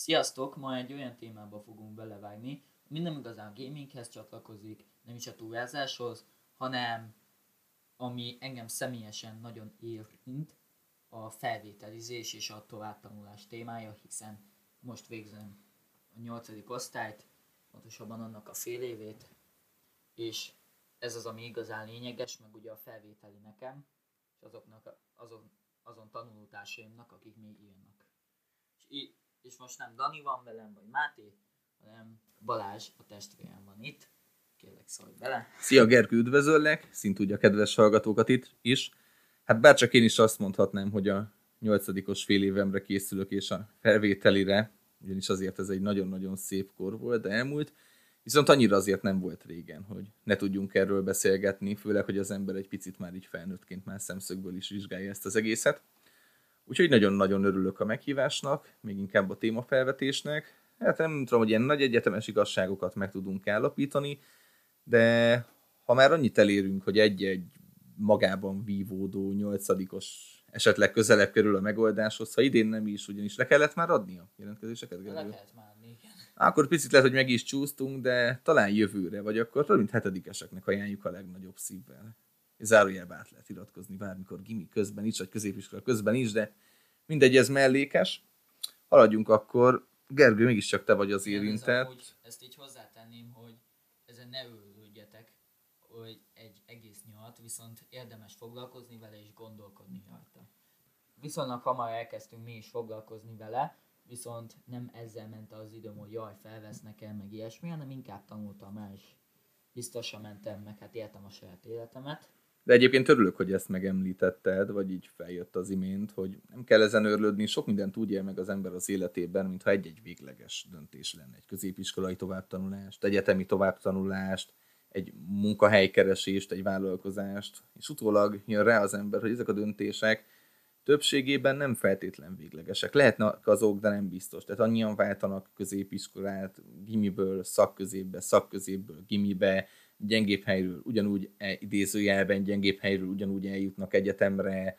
Sziasztok! Ma egy olyan témába fogunk belevágni, ami nem igazán gaminghez csatlakozik, nem is a túrázáshoz, hanem ami engem személyesen nagyon érint, a felvételizés és a továbbtanulás témája, hiszen most végzem a nyolcadik osztályt, pontosabban annak a fél évét, és ez az, ami igazán lényeges, meg ugye a felvételi nekem, és azoknak, azon, azon tanulótársaimnak, akik még írnak. És és most nem Dani van velem, vagy Máté, hanem Balázs, a testvérem van itt. Kérlek, szólj bele. Szia Gergő, üdvözöllek, szint úgy a kedves hallgatókat itt is. Hát bárcsak én is azt mondhatnám, hogy a nyolcadikos fél évemre készülök, és a felvételire, ugyanis azért ez egy nagyon-nagyon szép kor volt, de elmúlt, viszont annyira azért nem volt régen, hogy ne tudjunk erről beszélgetni, főleg, hogy az ember egy picit már így felnőttként más szemszögből is vizsgálja ezt az egészet. Úgyhogy nagyon-nagyon örülök a meghívásnak, még inkább a témafelvetésnek. Hát nem tudom, hogy ilyen nagy egyetemes igazságokat meg tudunk állapítani, de ha már annyit elérünk, hogy egy-egy magában vívódó nyolcadikos esetleg közelebb kerül a megoldáshoz, ha idén nem is, ugyanis le kellett már adni a jelentkezéseket? Le kellett már, igen. Akkor picit lehet, hogy meg is csúsztunk, de talán jövőre, vagy akkor több mint hetedikeseknek ajánljuk a legnagyobb szívvel zárójelbe át lehet iratkozni bármikor gimi közben is, vagy középiskola közben is, de mindegy, ez mellékes. Haladjunk akkor. Gergő, mégiscsak te vagy az érintett. Amúgy, ezt így hozzátenném, hogy ezen ne őrülődjetek, hogy egy egész nyalt, viszont érdemes foglalkozni vele és gondolkodni rajta. Viszonylag hamar elkezdtünk mi is foglalkozni vele, viszont nem ezzel ment az időm, hogy jaj, felvesznek el, meg ilyesmi, hanem inkább tanultam el, és biztosan mentem, meg hát éltem a saját életemet. De egyébként örülök, hogy ezt megemlítetted, vagy így feljött az imént, hogy nem kell ezen örlődni, sok mindent úgy él meg az ember az életében, mintha egy-egy végleges döntés lenne. Egy középiskolai továbbtanulást, egyetemi továbbtanulást, egy munkahelykeresést, egy vállalkozást, és utólag jön rá az ember, hogy ezek a döntések többségében nem feltétlen véglegesek. Lehetnek azok, de nem biztos. Tehát annyian váltanak középiskolát, gimiből, szakközépbe, szakközépből, gimibe, gyengébb helyről ugyanúgy e, idézőjelben gyengébb helyről ugyanúgy eljutnak egyetemre,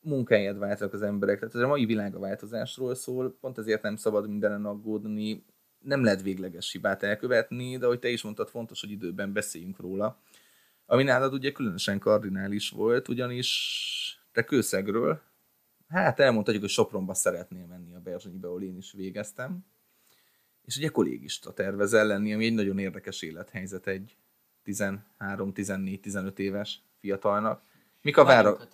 munkáját váltanak az emberek. Tehát ez a mai világ a változásról szól, pont ezért nem szabad mindenen aggódni, nem lehet végleges hibát elkövetni, de ahogy te is mondtad, fontos, hogy időben beszéljünk róla. Ami nálad ugye különösen kardinális volt, ugyanis te kőszegről, hát elmondhatjuk, hogy Sopronba szeretnél menni a Berzsenyibe, ahol én is végeztem, és ugye kollégista tervezel lenni, ami egy nagyon érdekes élethelyzet egy 13, 14, 15 éves fiatalnak. Mik a vára...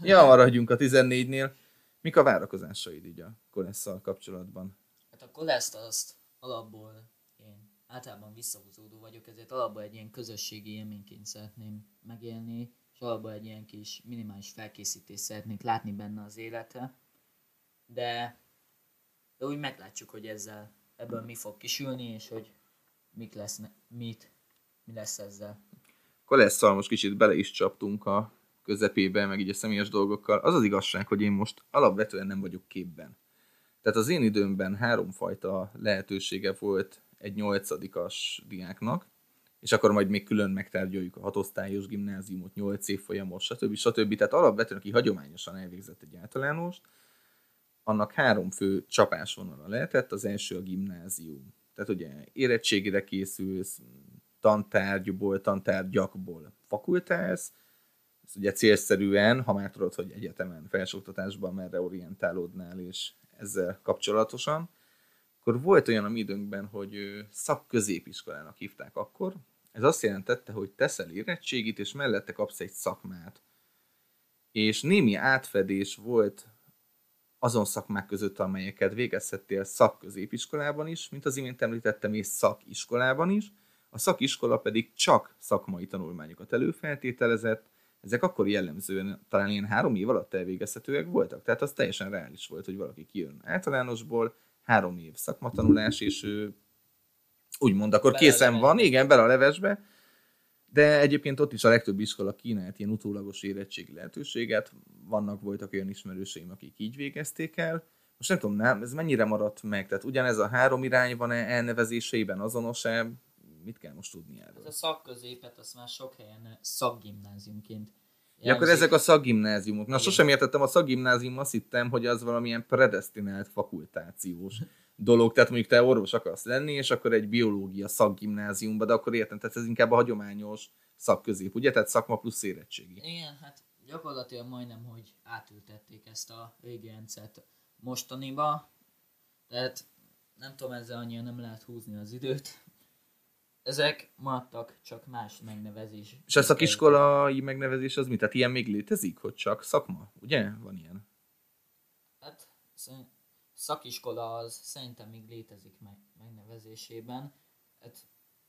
Ja, maradjunk a 14-nél. Mik a várakozásaid így a Kolesszal kapcsolatban? Hát a Koleszt azt alapból én általában visszahúzódó vagyok, ezért alapból egy ilyen közösségi élményként szeretném megélni, és alapból egy ilyen kis minimális felkészítést szeretnék látni benne az életre. De, de úgy meglátjuk, hogy ezzel ebből mi fog kisülni, és hogy mik lesznek, mit mi lesz ezzel. Kolesszal most kicsit bele is csaptunk a közepébe, meg így a személyes dolgokkal. Az az igazság, hogy én most alapvetően nem vagyok képben. Tehát az én időmben háromfajta lehetősége volt egy nyolcadikas diáknak, és akkor majd még külön megtárgyaljuk a hatosztályos gimnáziumot, nyolc év folyamos, stb. stb. Tehát alapvetően, aki hagyományosan elvégzett egy általánost, annak három fő csapásvonala lehetett, az első a gimnázium. Tehát ugye érettségére készülsz, tantárgyból, tantárgyakból fakultálsz, ez ugye célszerűen, ha már tudod, hogy egyetemen, felsőoktatásban merre orientálódnál, és ezzel kapcsolatosan, akkor volt olyan a mi időnkben, hogy szakközépiskolának hívták akkor. Ez azt jelentette, hogy teszel érettségit, és mellette kapsz egy szakmát. És némi átfedés volt azon szakmák között, amelyeket végezhettél szakközépiskolában is, mint az imént említettem, és szakiskolában is, a szakiskola pedig csak szakmai tanulmányokat előfeltételezett, ezek akkor jellemzően talán ilyen három év alatt elvégezhetőek voltak, tehát az teljesen reális volt, hogy valaki kijön általánosból, három év szakmatanulás, és ő úgymond akkor bele készen van, igen, bele a levesbe, de egyébként ott is a legtöbb iskola kínált ilyen utólagos érettségi lehetőséget, vannak voltak olyan ismerőseim, akik így végezték el, most nem tudom, nem, ez mennyire maradt meg, tehát ugyanez a három irány van-e elnevezéseiben azonos-e, mit kell most tudni erről? Ez a szakközépet azt már sok helyen szakgimnáziumként Ja, akkor ezek a szakgimnáziumok. Na, sosem értettem a szakgimnázium, azt hittem, hogy az valamilyen predestinált fakultációs dolog. Tehát mondjuk te orvos akarsz lenni, és akkor egy biológia szakgimnáziumba, de akkor értem, tehát ez inkább a hagyományos szakközép, ugye? Tehát szakma plusz érettségi. Igen, hát gyakorlatilag majdnem, hogy átültették ezt a régi rendszert mostaniba. Tehát nem tudom, ezzel annyira nem lehet húzni az időt. Ezek maradtak, csak más megnevezés. És a szakiskolai megnevezés az mi? Tehát ilyen még létezik, hogy csak szakma, ugye? Van ilyen. Hát szakiskola az szerintem még létezik meg, megnevezésében. Hát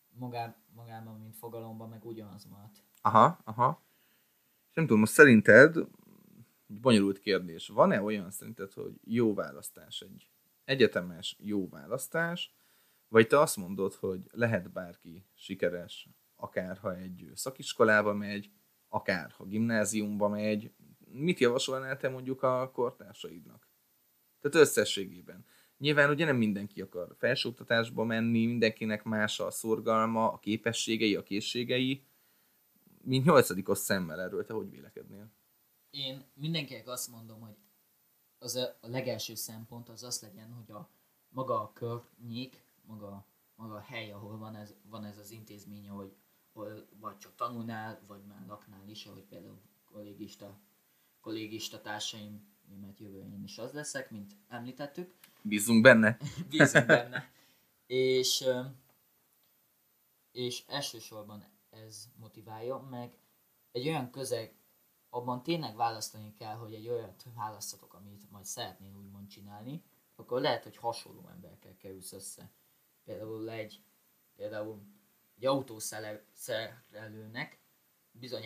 magá, magában, mint fogalomban, meg ugyanaz maradt. Aha, aha. És nem tudom, most szerinted, bonyolult kérdés, van-e olyan szerinted, hogy jó választás egy egyetemes jó választás, vagy te azt mondod, hogy lehet bárki sikeres, akár ha egy szakiskolába megy, akár ha gimnáziumba megy, mit javasolnál te mondjuk a kortársaidnak? Tehát összességében. Nyilván ugye nem mindenki akar felsőoktatásba menni, mindenkinek más a szorgalma, a képességei, a készségei. Mint nyolcadikos szemmel erről, te hogy vélekednél? Én mindenkinek azt mondom, hogy az a, legelső szempont az az legyen, hogy a maga a környék, maga, maga a hely, ahol van ez, van ez az intézmény, hogy hol vagy csak tanulnál, vagy már laknál is, ahogy például kollégista, kollégista társaim, mert jövő én is az leszek, mint említettük. Bízunk benne. Bízunk benne. és, és elsősorban ez motiválja, meg egy olyan közeg, abban tényleg választani kell, hogy egy olyat választatok, amit majd szeretnél úgymond csinálni, akkor lehet, hogy hasonló emberekkel kerülsz össze. Például egy, például egy autószerelőnek bizony,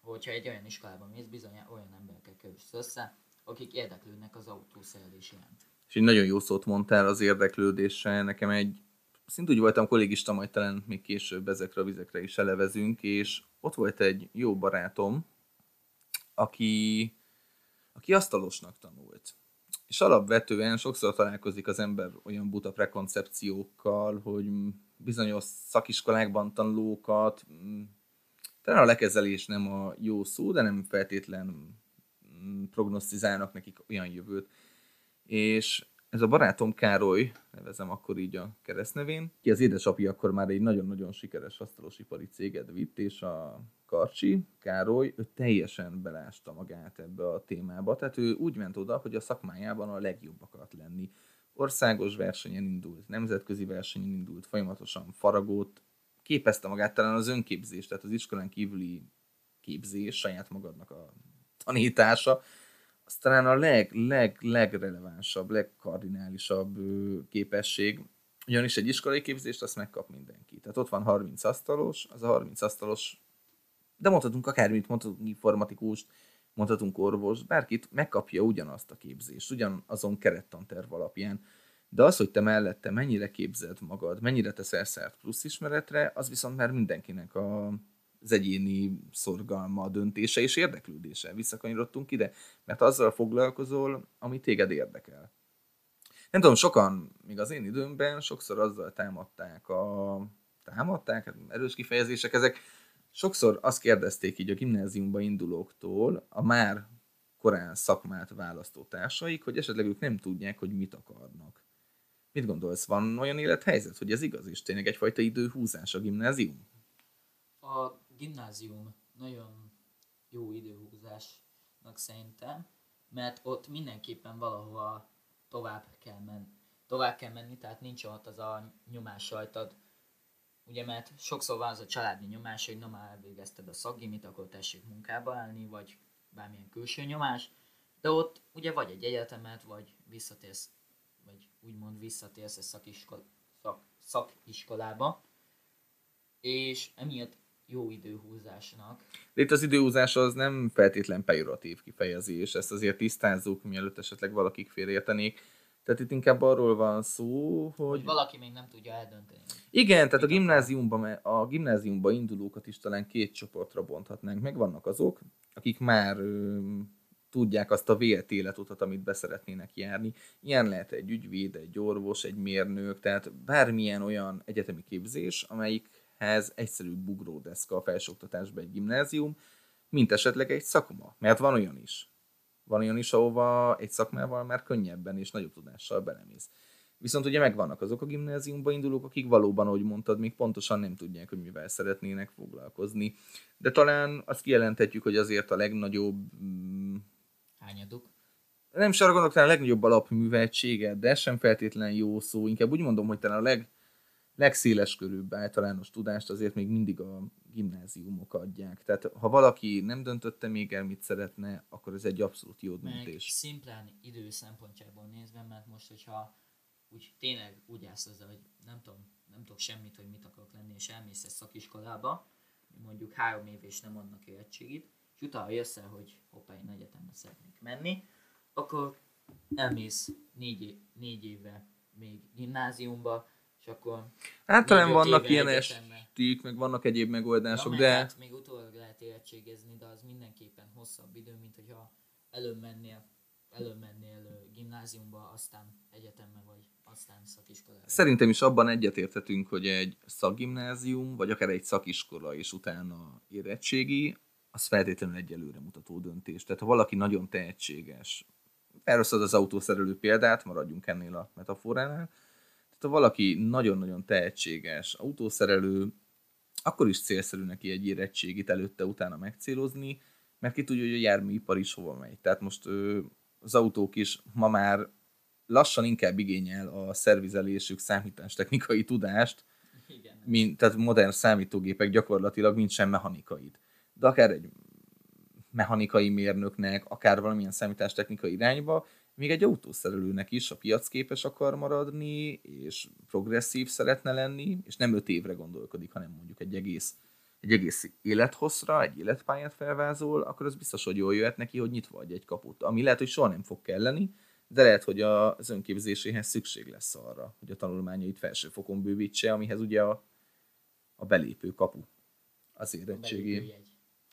hogyha egy olyan iskolában mész, bizony olyan emberekkel kerülsz össze, akik érdeklődnek az autószerelés iránt. És egy nagyon jó szót mondtál az érdeklődésre. Nekem egy szint úgy voltam kollégista, majd talán még később ezekre a vizekre is elevezünk, és ott volt egy jó barátom, aki, aki asztalosnak tanult. És alapvetően sokszor találkozik az ember olyan buta prekoncepciókkal, hogy bizonyos szakiskolákban tanulókat, talán a lekezelés nem a jó szó, de nem feltétlen prognosztizálnak nekik olyan jövőt. És ez a barátom Károly, nevezem akkor így a keresztnevén, ki az édesapja akkor már egy nagyon-nagyon sikeres asztalosipari céget vitt, és a Karcsi, Károly, ő teljesen belásta magát ebbe a témába, tehát ő úgy ment oda, hogy a szakmájában a legjobb akart lenni. Országos versenyen indult, nemzetközi versenyen indult, folyamatosan faragott, képezte magát talán az önképzés, tehát az iskolán kívüli képzés, saját magadnak a tanítása, az talán a leg, leg, legrelevánsabb, legkardinálisabb képesség, ugyanis egy iskolai képzést azt megkap mindenki. Tehát ott van 30 asztalos, az a 30 asztalos, de mondhatunk akármit, mondhatunk informatikust, mondhatunk orvos, bárkit megkapja ugyanazt a képzést, ugyanazon kerettanterv alapján. De az, hogy te mellette mennyire képzed magad, mennyire teszel szert plusz ismeretre, az viszont már mindenkinek a az egyéni szorgalma, döntése és érdeklődése. Visszakanyarodtunk ide, mert azzal foglalkozol, ami téged érdekel. Nem tudom, sokan, még az én időmben, sokszor azzal támadták a... Támadták? Hát erős kifejezések ezek. Sokszor azt kérdezték így a gimnáziumba indulóktól, a már korán szakmát választó társaik, hogy esetleg ők nem tudják, hogy mit akarnak. Mit gondolsz, van olyan élethelyzet, hogy ez igaz, és tényleg egyfajta időhúzás a gimnázium? A gimnázium nagyon jó időhúzásnak szerintem, mert ott mindenképpen valahova tovább kell menni. Tovább kell menni, tehát nincs ott az a nyomás rajtad, ugye mert sokszor van az a családi nyomás, hogy na már elvégezted a szakgimit, akkor tessék munkába állni, vagy bármilyen külső nyomás, de ott ugye vagy egy egyetemet, vagy visszatérsz, vagy úgymond visszatérsz egy szakiskol, szak, szakiskolába, és emiatt jó időhúzásnak. De itt az időhúzás az nem feltétlen pejoratív kifejezés, ezt azért tisztázzuk, mielőtt esetleg valakik félreértenék. Tehát itt inkább arról van szó, hogy... hogy valaki még nem tudja eldönteni. Igen, tehát a gimnáziumban, a gimnáziumba indulókat is talán két csoportra bonthatnánk. Meg vannak azok, akik már ö, tudják azt a vélt életutat, amit beszeretnének járni. Ilyen lehet egy ügyvéd, egy orvos, egy mérnök, tehát bármilyen olyan egyetemi képzés, amelyik ez egyszerű bugródeszka a felsőoktatásban egy gimnázium, mint esetleg egy szakma. Mert van olyan is. Van olyan is, ahova egy szakmával már könnyebben és nagyobb tudással belemész. Viszont ugye megvannak azok a gimnáziumba indulók, akik valóban, ahogy mondtad, még pontosan nem tudják, hogy mivel szeretnének foglalkozni. De talán azt kijelenthetjük, hogy azért a legnagyobb... mm, Hányaduk? Nem is arra gondolok, talán a legnagyobb alapműveltsége, de sem feltétlen jó szó. Inkább úgy mondom, hogy talán a leg, legszéles körűbb általános tudást azért még mindig a gimnáziumok adják. Tehát ha valaki nem döntötte még el, mit szeretne, akkor ez egy abszolút jó Meg döntés. szimplán idő szempontjából nézve, mert most, hogyha úgy tényleg úgy állsz ezzel, hogy nem tudom, nem tudok semmit, hogy mit akarok lenni, és elmész egy szakiskolába, mondjuk három év és nem adnak érettségit, és utána jössz el, hogy hoppá, én egyetemre szeretnék menni, akkor elmész négy, négy éve még gimnáziumba, és akkor Hát talán vannak ilyen esték, meg vannak egyéb megoldások, Ja, de... Hát még utólag lehet érettségezni, de az mindenképpen hosszabb idő, mint hogyha előbb mennél, előbb mennél gimnáziumba, aztán egyetembe vagy, aztán szakiskolába. Szerintem is abban egyetérthetünk, hogy egy szakgimnázium, vagy akár egy szakiskola és utána érettségi, az feltétlenül egy előre mutató döntés. Tehát ha valaki nagyon tehetséges, elrosszad az autószerelő példát, maradjunk ennél a metaforánál, tehát ha valaki nagyon-nagyon tehetséges autószerelő, akkor is célszerű neki egy érettségit előtte-utána megcélozni, mert ki tudja, hogy a járműipar is hova megy. Tehát most ö, az autók is ma már lassan inkább igényel a szervizelésük számítástechnikai tudást, Igen. mint, tehát modern számítógépek gyakorlatilag mint sem mechanikait. De akár egy mechanikai mérnöknek, akár valamilyen számítástechnikai irányba, még egy autószerelőnek is a piac képes akar maradni, és progresszív szeretne lenni, és nem öt évre gondolkodik, hanem mondjuk egy egész, egy egész élethosszra, egy életpályát felvázol, akkor az biztos, hogy jól jöhet neki, hogy nyitva adj egy kaput. Ami lehet, hogy soha nem fog kelleni, de lehet, hogy az önképzéséhez szükség lesz arra, hogy a tanulmányait felsőfokon bővítse, amihez ugye a, a belépő kapu az érettségi.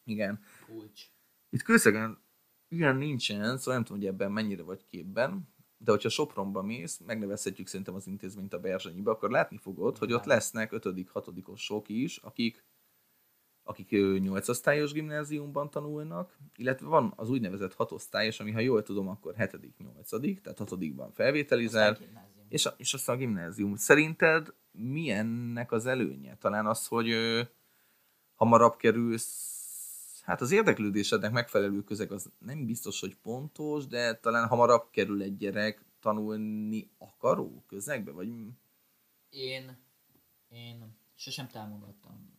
Igen. kulcs. Itt Kőszegen ilyen nincsen, szóval nem tudom, hogy ebben mennyire vagy képben, de hogyha Sopronba mész, megnevezhetjük szerintem az intézményt a Berzsenyibe, akkor látni fogod, hogy ott lesznek 5 hatodikosok is, akik akik 8 osztályos gimnáziumban tanulnak, illetve van az úgynevezett hatosztályos, ami ha jól tudom, akkor 7 8 tehát hatodikban felvételizel, Aztán gimnázium. és, a, és aztán a gimnázium. Szerinted mi ennek az előnye? Talán az, hogy ö, hamarabb kerülsz, hát az érdeklődésednek megfelelő közeg az nem biztos, hogy pontos, de talán hamarabb kerül egy gyerek tanulni akaró közegbe, vagy Én, én sosem támogattam.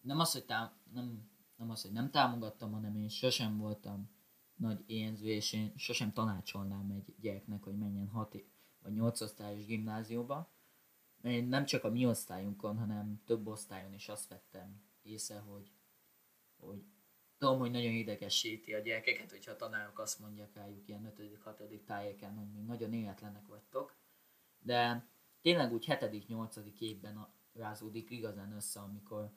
Nem az, hogy, tám, nem, nem az, hogy nem támogattam, hanem én sosem voltam nagy énző, és én sosem tanácsolnám egy gyereknek, hogy menjen 6 é- vagy 8 osztályos gimnáziumba. Én nem csak a mi osztályunkon, hanem több osztályon is azt vettem észre, hogy, hogy tudom, hogy nagyon idegesíti a gyerekeket, hogyha a tanárok azt mondják rájuk ilyen 5.-6. tájéken, hogy még nagyon életlenek vagytok. De tényleg úgy 7.-8. évben rázódik igazán össze, amikor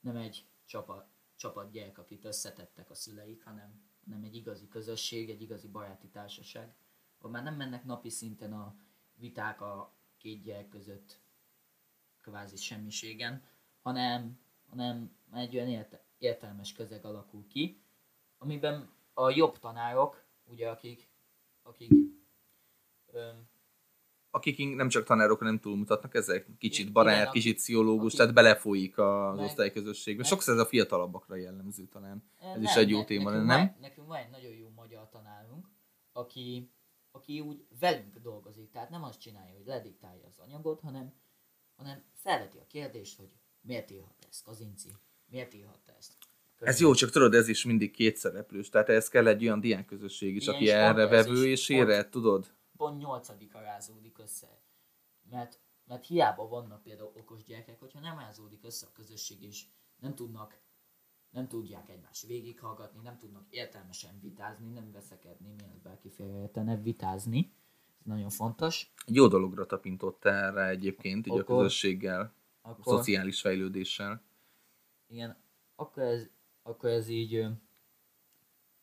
nem egy csapat, csapat gyerek, akit összetettek a szüleik, hanem, hanem egy igazi közösség, egy igazi baráti társaság, ahol már nem mennek napi szinten a viták a két gyerek között kvázi semmiségen, hanem, hanem egy olyan érte, értelmes közeg alakul ki, amiben a jobb tanárok, ugye akik, akik öm, akik nem csak tanárok, hanem túlmutatnak ezek, kicsit barát, kicsit pszichológus, tehát belefolyik az Meg- osztályközösségbe. Sokszor ez a fiatalabbakra jellemző talán. Ez Nem, is egy jó ne- téma, nekünk nem? Van, nekünk van egy nagyon jó magyar tanárunk, aki, aki úgy velünk dolgozik, tehát nem azt csinálja, hogy lediktálja az anyagot, hanem, hanem felveti a kérdést, hogy miért írhat ezt Kazinci, miért írhat ezt. Ez jó, csak tudod, ez is mindig kétszereplős, tehát ez kell egy olyan diákközösség is, Igen, aki erre vevő is, és érett, tudod? Pont nyolcadika rázódik össze. Mert, mert hiába vannak például okos gyerekek, hogyha nem rázódik össze a közösség, és nem tudnak nem tudják egymást végighallgatni, nem tudnak értelmesen vitázni, nem veszekedni, mielőtt bárki félreértene, vitázni. Ez nagyon fontos. Egy jó dologra tapintottál rá egyébként, így a Akkor- közösséggel, a Akkor, szociális fejlődéssel. Igen, akkor ez, akkor ez így,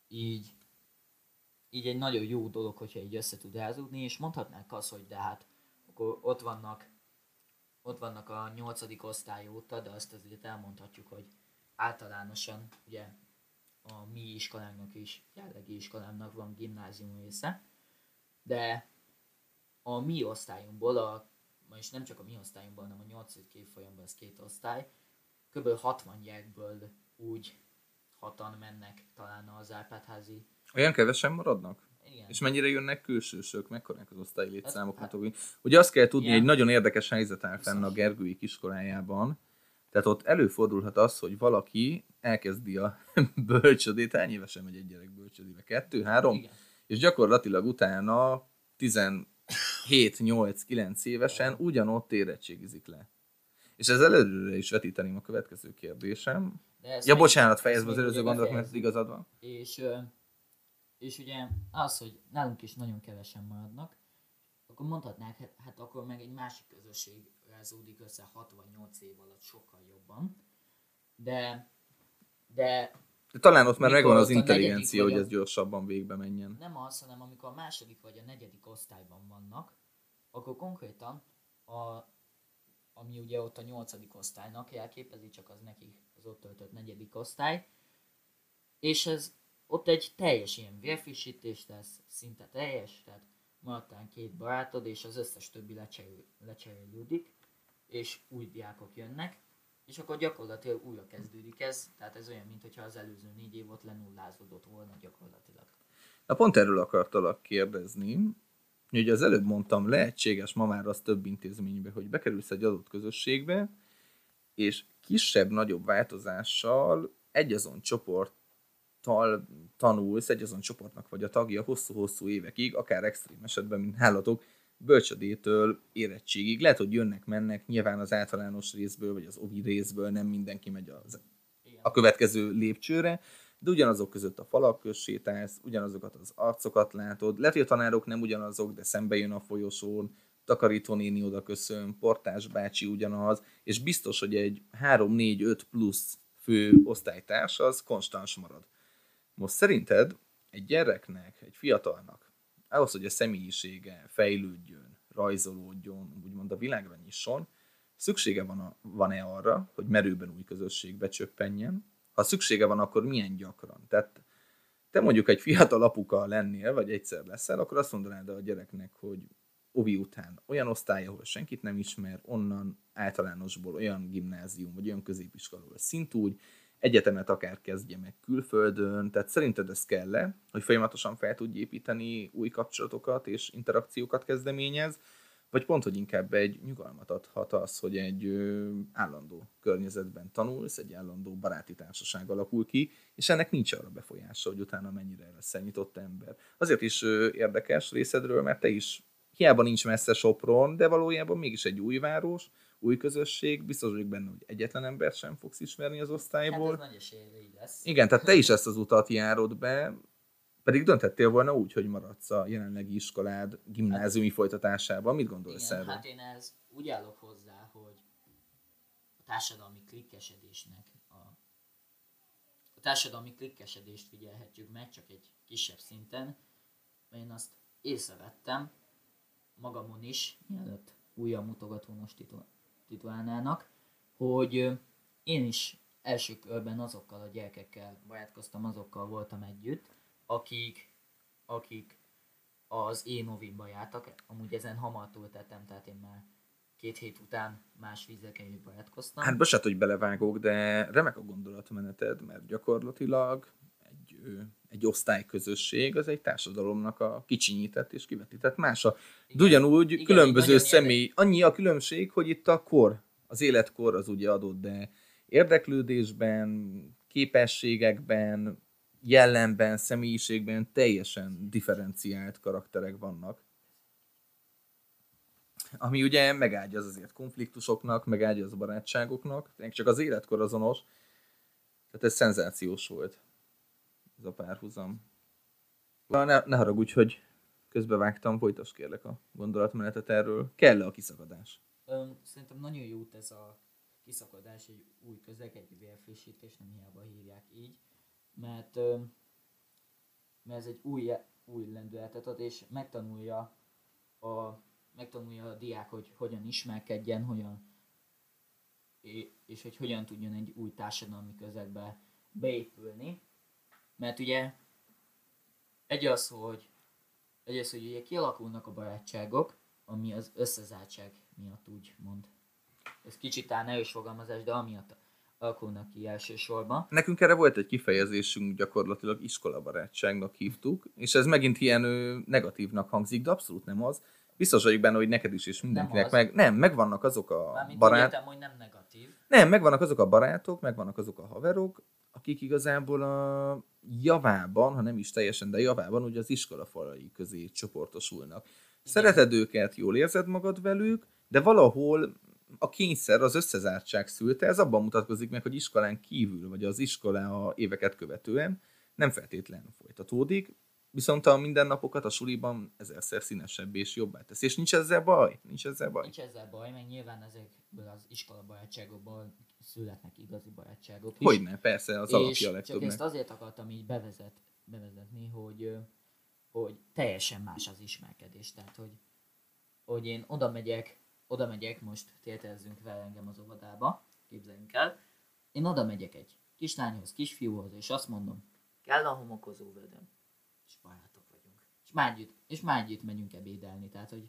így, így egy nagyon jó dolog, hogyha így össze tud rázódni, és mondhatnánk azt, hogy de hát akkor ott vannak, ott vannak a nyolcadik osztály óta, de azt azért elmondhatjuk, hogy általánosan ugye a mi iskolánknak is, jellegi iskolánknak van gimnázium része, de a mi osztályunkból, a, és nem csak a mi osztályunkból, hanem a 8. évfolyamban ez két osztály, kb. 60 gyerekből úgy hatan mennek talán az Árpádházi. Olyan kevesen maradnak? Igen. És mennyire jönnek külsősök? Mekkorák az osztályi létszámok? Hát- Hát, Ugye azt kell tudni, Igen. egy nagyon érdekes helyzet áll fenn a Biztos. Gergőik iskolájában. Tehát ott előfordulhat az, hogy valaki elkezdi a bölcsödét, hány évesen megy egy gyerek bölcsödébe? Kettő, három? Igen. És gyakorlatilag utána 17-8-9 évesen ugyanott érettségizik le. És ez előre is vetíteném a következő kérdésem. De Ja, bocsánat, fejezd az előző ugye gondolatot, mert igazad van. És, és ugye az, hogy nálunk is nagyon kevesen maradnak, akkor mondhatnák, hát, hát akkor meg egy másik közösség rázódik össze 6 vagy 8 év alatt sokkal jobban. De, de De talán ott már megvan az intelligencia, hogy a- ez gyorsabban végbe menjen. nem az, hanem amikor a második vagy a negyedik osztályban vannak, akkor konkrétan a, ami ugye ott a nyolcadik osztálynak jelképezi, csak az nekik az ott töltött negyedik osztály, és ez ott egy teljes ilyen vérfrissítés lesz, szinte teljes, tehát maradtán két barátod, és az összes többi lecserél, lecserélődik, és új diákok jönnek, és akkor gyakorlatilag újra kezdődik ez, tehát ez olyan, mintha az előző négy év ott lenullázódott volna gyakorlatilag. Na pont erről akartalak kérdezni, hogy az előbb mondtam, lehetséges ma már az több intézménybe, hogy bekerülsz egy adott közösségbe, és kisebb-nagyobb változással egyazon csoporttal tanulsz, egyazon csoportnak vagy a tagja hosszú-hosszú évekig, akár extrém esetben, mint nálatok, bölcsödétől érettségig. Lehet, hogy jönnek-mennek, nyilván az általános részből, vagy az ovi részből nem mindenki megy az a következő lépcsőre, de ugyanazok között a falak közt sétálsz, ugyanazokat az arcokat látod, lehet, hogy nem ugyanazok, de szembe jön a folyosón, takarítónéni oda köszön, portás bácsi ugyanaz, és biztos, hogy egy 3-4-5 plusz fő osztálytárs az konstans marad. Most szerinted egy gyereknek, egy fiatalnak, ahhoz, hogy a személyisége fejlődjön, rajzolódjon, úgymond a világra nyisson, szüksége van a, van-e arra, hogy merőben új közösségbe csöppenjen? Ha szüksége van, akkor milyen gyakran? Tehát te mondjuk egy fiatal apuka lennél, vagy egyszer leszel, akkor azt mondanád a gyereknek, hogy ovi után olyan osztály, ahol senkit nem ismer, onnan általánosból olyan gimnázium, vagy olyan középiskola, ahol szintúgy, egyetemet akár kezdje meg külföldön, tehát szerinted ez kell -e, hogy folyamatosan fel tudj építeni új kapcsolatokat és interakciókat kezdeményez, vagy pont, hogy inkább egy nyugalmat adhat az, hogy egy állandó környezetben tanulsz, egy állandó baráti társaság alakul ki, és ennek nincs arra befolyása, hogy utána mennyire lesz nyitott ember. Azért is érdekes részedről, mert te is hiába nincs messze Sopron, de valójában mégis egy új város, új közösség, biztos vagyok benne, hogy egyetlen embert sem fogsz ismerni az Hát osztályból. ez nagy esélye így lesz. Igen, tehát te is ezt az utat járod be, pedig döntettél volna úgy, hogy maradsz a jelenlegi iskolád gimnáziumi folytatásában. Mit gondolsz Igen, erről? hát én ez úgy állok hozzá, hogy a társadalmi klikkesedésnek a, a társadalmi klikkesedést figyelhetjük meg, csak egy kisebb szinten. Én azt észrevettem magamon is, mielőtt újabb mutogatónos titul- titulálnának, hogy én is első körben azokkal a gyerekekkel barátkoztam, azokkal voltam együtt, akik, akik az én ovimba jártak, amúgy ezen hamar túltettem, tehát én már két hét után más vízeken is barátkoztam. Hát bocsánat, hogy belevágok, de remek a gondolatmeneted, mert gyakorlatilag egy, egy osztályközösség az egy társadalomnak a kicsinyített és kivetített mása. De ugyanúgy Igen, különböző személy, annyi a különbség, hogy itt a kor, az életkor az ugye adott, de érdeklődésben, képességekben, jellemben, személyiségben teljesen differenciált karakterek vannak. Ami ugye megágyaz azért konfliktusoknak, megágyaz a barátságoknak, csak az életkor azonos. Tehát ez szenzációs volt, ez a párhuzam. Ne, ne haragudj, hogy közbevágtam, folytas kérlek a gondolatmenetet erről. kell -e a kiszakadás? Öm, szerintem nagyon jó ez a kiszakadás, egy új közeg, egy vérfrissítés, nem hiába hívják így, mert, mert ez egy új, új lendületet ad, és megtanulja a, megtanulja a diák, hogy hogyan ismerkedjen, hogyan, és hogy hogyan tudjon egy új társadalmi közegbe beépülni. Mert ugye egy az, hogy egy az, hogy ugye kialakulnak a barátságok, ami az összezártság miatt úgy mond. Ez kicsit talán erős fogalmazás, de amiatt alakulnak ki elsősorban. Nekünk erre volt egy kifejezésünk, gyakorlatilag iskolabarátságnak hívtuk, és ez megint ilyen ö, negatívnak hangzik, de abszolút nem az. Biztos vagyok benne, hogy neked is és mindenkinek az. meg. Nem, megvannak azok a Mármint barát... úgy értem, hogy nem negatív. Nem, megvannak azok a barátok, megvannak azok a haverok, akik igazából a javában, ha nem is teljesen, de javában ugye az iskola falai közé csoportosulnak. Szereted őket, jól érzed magad velük, de valahol a kényszer, az összezártság szülte, ez abban mutatkozik meg, hogy iskolán kívül, vagy az iskola éveket követően nem feltétlen folytatódik, viszont a mindennapokat a suliban ezerszer színesebb és jobbá tesz. És nincs ezzel baj? Nincs ezzel baj? Nincs ezzel baj, meg nyilván ezekből az iskola barátságokból születnek igazi barátságok is. Hogyne, persze, az és alapja a csak legtöbbnek. ezt azért akartam így bevezet, bevezetni, hogy, hogy teljesen más az ismerkedés. Tehát, hogy, hogy én oda megyek, oda megyek, most tételezzünk fel engem az óvodába, képzeljünk el, én oda megyek egy kislányhoz, kisfiúhoz, és azt mondom, kell a homokozó vödöm, és barátok vagyunk. És már együtt, és már együtt megyünk ebédelni, tehát, hogy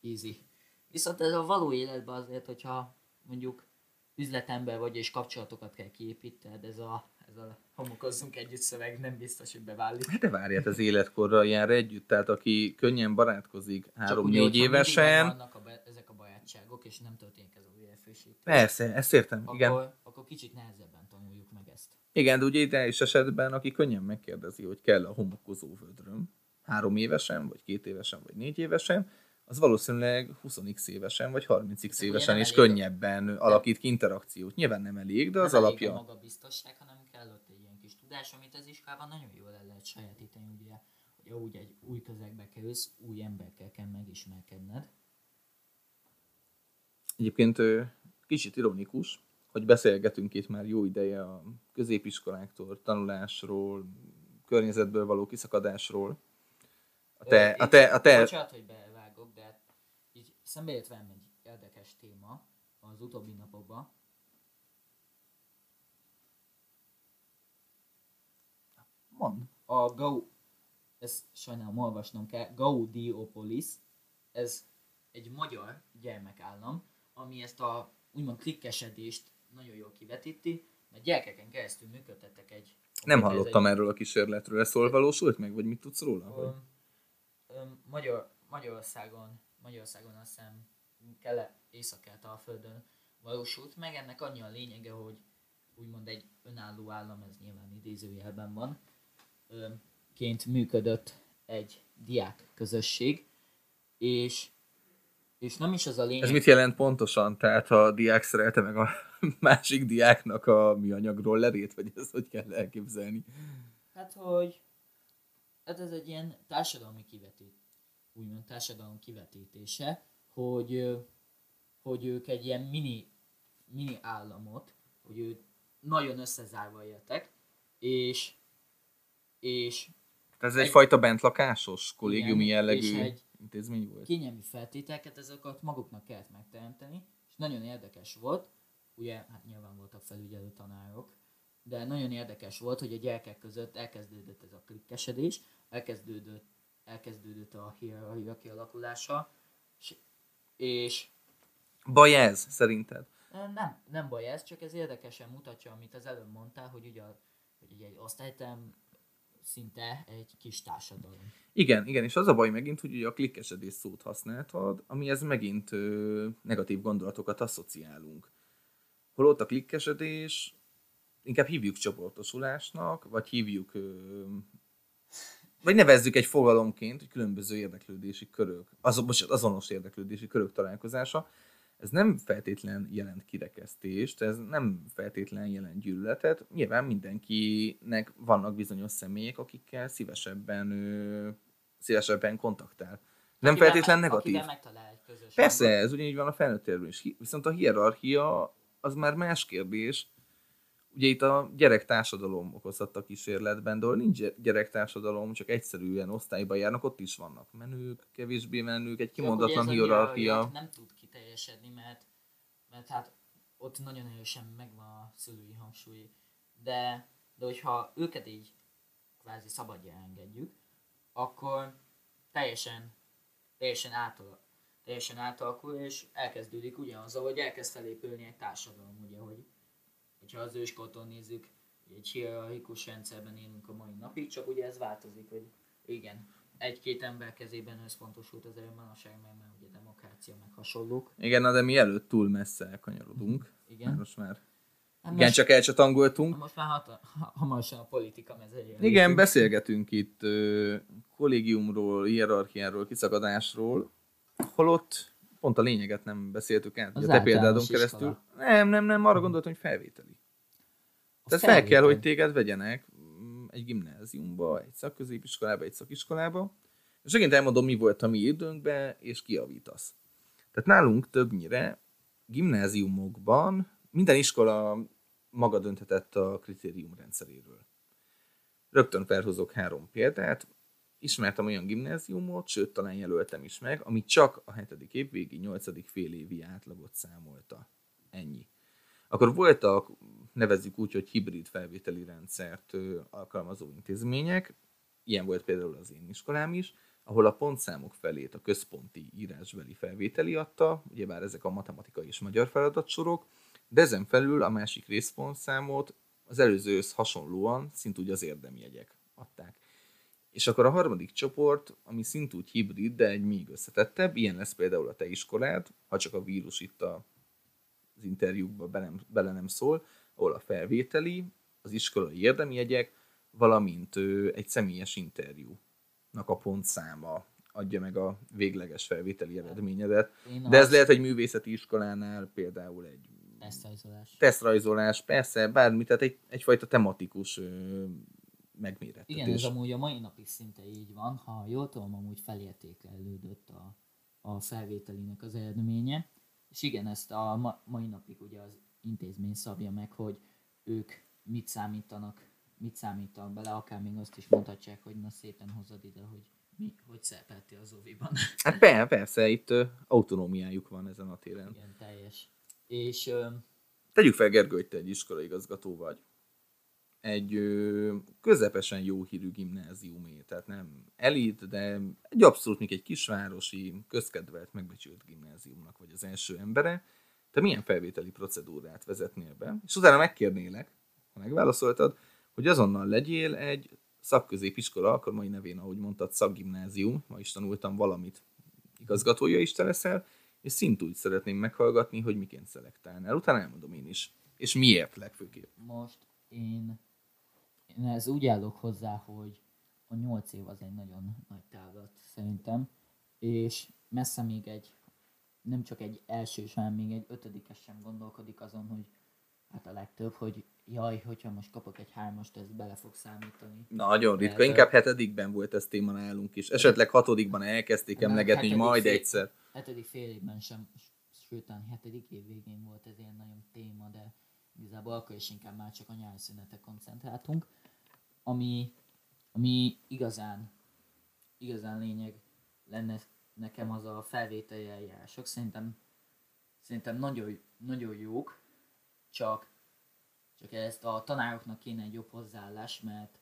easy. Viszont ez a való életben azért, hogyha mondjuk üzletember vagy és kapcsolatokat kell kiépítened, ez a, ez a homokozzunk együtt szöveg nem biztos, hogy beválik. Hát de várját, az életkorra jár együtt, tehát aki könnyen barátkozik három-négy évesen, megvannak a be, ezek a barátságok, és nem történik ez a újraerősítés, persze, ezt értem, igen. akkor, akkor kicsit nehezebben tanuljuk meg ezt. Igen, de ugye ideális esetben, aki könnyen megkérdezi, hogy kell a homokozó vödröm, három évesen, vagy két évesen, vagy négy évesen, az valószínűleg 20x évesen, vagy 30x ugye évesen is elég a- könnyebben alakít ki interakciót. Nyilván nem elég, de az nem elég a alapja. maga biztosság, hanem kell ott egy ilyen kis tudás, amit az iskolában nagyon jól el lehet sajátítani, ugye, hogy ahogy egy új közegbe kerülsz, új emberekkel kell megismerkedned. Egyébként kicsit ironikus, hogy beszélgetünk itt már jó ideje a középiskoláktól, tanulásról, környezetből való kiszakadásról. A te, a te, a te, Bocsánat, hogy bevágok, de így szembe jött velem egy érdekes téma az utóbbi napokban. Mond. A Gau... Ezt sajnálom olvasnom kell. Gaudiopolis. Ez egy magyar gyermekállam, ami ezt a úgymond klikkesedést nagyon jól kivetíti, mert gyerekeken keresztül működtettek egy... Nem hallottam egy- erről a kísérletről. Ez hol valósult meg, vagy mit tudsz róla? Hogy? Öm, öm, Magyar, Magyarországon, Magyarországon azt hiszem kele, észak a földön valósult meg. Ennek annyi a lényege, hogy úgymond egy önálló állam, ez nyilván idézőjelben van, ként működött egy diák közösség, és, és nem is az a lényeg... Ez mit jelent pontosan? Tehát ha a diák szerelte meg a másik diáknak a műanyagról lerét, vagy ezt hogy kell elképzelni? Hát, hogy hát ez egy ilyen társadalmi kivetít, úgymond társadalom kivetítése, hogy, hogy ők egy ilyen mini, mini államot, hogy ők nagyon összezárva éltek, és, és Tehát ez Egy- egyfajta bentlakásos, kollégiumi Igen, jellegű egy- intézmény volt? kényelmi feltételeket ezeket maguknak kellett megteremteni, és nagyon érdekes volt, ugye, hát nyilván voltak felügyelő tanárok, de nagyon érdekes volt, hogy a gyerekek között elkezdődött ez a klikkesedés, elkezdődött, elkezdődött a hierarchia kialakulása, és, és Baj ez, szerinted? nem, nem baj ez, csak ez érdekesen mutatja, amit az előbb mondtál, hogy ugye hogy egy osztályterm szinte egy kis társadalom. Igen, igen, és az a baj megint, hogy ugye a klikkesedés szót használtad, amihez megint ö, negatív gondolatokat asszociálunk. Holott a klikkesedés inkább hívjuk csoportosulásnak, vagy hívjuk, ö, vagy nevezzük egy fogalomként, hogy különböző érdeklődési körök, azon, bocsánat, azonos érdeklődési körök találkozása, ez nem feltétlen jelent kirekesztést, ez nem feltétlen jelent gyűlöletet. Nyilván mindenkinek vannak bizonyos személyek, akikkel szívesebben, ö, szívesebben kontaktál. Nem Akivel feltétlen negatív. Akivel megtalál közös Persze, ez ugyanígy van a felnőtt érvényben is. Viszont a hierarchia az már más kérdés. Ugye itt a gyerektársadalom okozhatta a kísérletben, de ahol nincs gyerektársadalom, csak egyszerűen osztályba járnak, ott is vannak menők, kevésbé menők, egy kimondatlan hierarchia. nem tud kiteljesedni, mert, mert hát ott nagyon erősen megvan a szülői hangsúly. De, de hogyha őket így kvázi szabadja engedjük, akkor teljesen, teljesen, átal, teljesen átalakul, és elkezdődik ugyanazzal, hogy elkezd felépülni egy társadalom, ugye, hogy hogyha az őskortól nézzük, egy hierarchikus rendszerben élünk a mai napig, csak ugye ez változik, hogy igen, egy-két ember kezében összpontosult az erő manapság, meg demokrácia, meg hasonlók. Igen, na de mi előtt túl messze elkanyarodunk. Igen. Most már Hát igen, most, csak elcsatangoltunk. most már hat, ha- hamarosan a politika mezejére. Igen, beszélgetünk itt ö, kollégiumról, hierarchiáról, kiszakadásról, holott pont a lényeget nem beszéltük át, Az a te példádon keresztül. iskola. Nem, nem, nem, arra gondoltam, hogy felvételi. A Tehát fel kell, hogy téged vegyenek mm, egy gimnáziumba, egy szakközépiskolába, egy szakiskolába, és megint elmondom, mi volt a mi időnkben, és kiavítasz. Tehát nálunk többnyire gimnáziumokban minden iskola maga dönthetett a kritérium rendszeréről. Rögtön felhozok három példát. Ismertem olyan gimnáziumot, sőt, talán jelöltem is meg, ami csak a hetedik év végi, nyolcadik fél évi átlagot számolta. Ennyi. Akkor voltak, nevezzük úgy, hogy hibrid felvételi rendszert alkalmazó intézmények, ilyen volt például az én iskolám is, ahol a pontszámok felét a központi írásbeli felvételi adta, ugyebár ezek a matematikai és magyar feladatsorok, de ezen felül a másik részpontszámot az előzőhöz hasonlóan szintúgy az érdemjegyek adták. És akkor a harmadik csoport, ami szintúgy hibrid, de egy még összetettebb, ilyen lesz például a te iskolád, ha csak a vírus itt a, az interjúkba bele nem, bele nem szól, ahol a felvételi, az iskolai érdemjegyek, valamint egy személyes interjúnak a pontszáma adja meg a végleges felvételi eredményedet. Én De ez lehet egy művészeti iskolánál például egy Tesztrajzolás. tesztrajzolás, persze, bármi, tehát egy, egyfajta tematikus ö, megmérettetés. Igen, ez amúgy a mai napig szinte így van. Ha jól tudom, amúgy felértékelődött a, a felvételinek az eredménye. És igen, ezt a ma, mai napig ugye az intézmény szabja meg, hogy ők mit számítanak, mit számítanak bele, akár még azt is mondhatják, hogy na szépen hozod ide, hogy mi, hogy szerepeltél az oviban. Hát persze, persze, itt ö, autonómiájuk van ezen a téren. igen, teljes. És ö, Tegyük fel, Gergő, hogy te egy iskolaigazgató vagy. Egy ö, közepesen jó hírű gimnáziumé, tehát nem elit, de egy abszolút még egy kisvárosi, közkedvelt, megbecsült gimnáziumnak vagy az első embere. Te milyen felvételi procedúrát vezetnél be? És utána megkérnélek, ha megválaszoltad, hogy azonnal legyél egy szakközépiskola, akkor mai nevén, ahogy mondtad, szakgimnázium, ma is tanultam valamit, igazgatója is te leszel, és szintúgy szeretném meghallgatni, hogy miként szelektálnál. Utána elmondom én is. És miért legfőképp. most én, én ez úgy állok hozzá, hogy a 8 év az egy nagyon nagy távlat szerintem, és messze még egy, nem csak egy elsős, hanem még egy ötödikes sem gondolkodik azon, hogy hát a legtöbb, hogy jaj, hogyha most kapok egy hármast, ez bele fog számítani. Nagyon ritka, Lehet, inkább hetedikben volt ez téma nálunk is. Esetleg hatodikban elkezdték emlegetni, hogy majd fél- egyszer. Hetedik fél évben sem, sőt, hetedik év végén volt ez ilyen nagyon téma, de igazából akkor is inkább már csak a nyári szünetre koncentráltunk. Ami, ami igazán, igazán lényeg lenne nekem az a felvételi eljárások. Szerintem, szerintem nagyon, nagyon jók, csak, csak ezt a tanároknak kéne egy jobb hozzáállás, mert,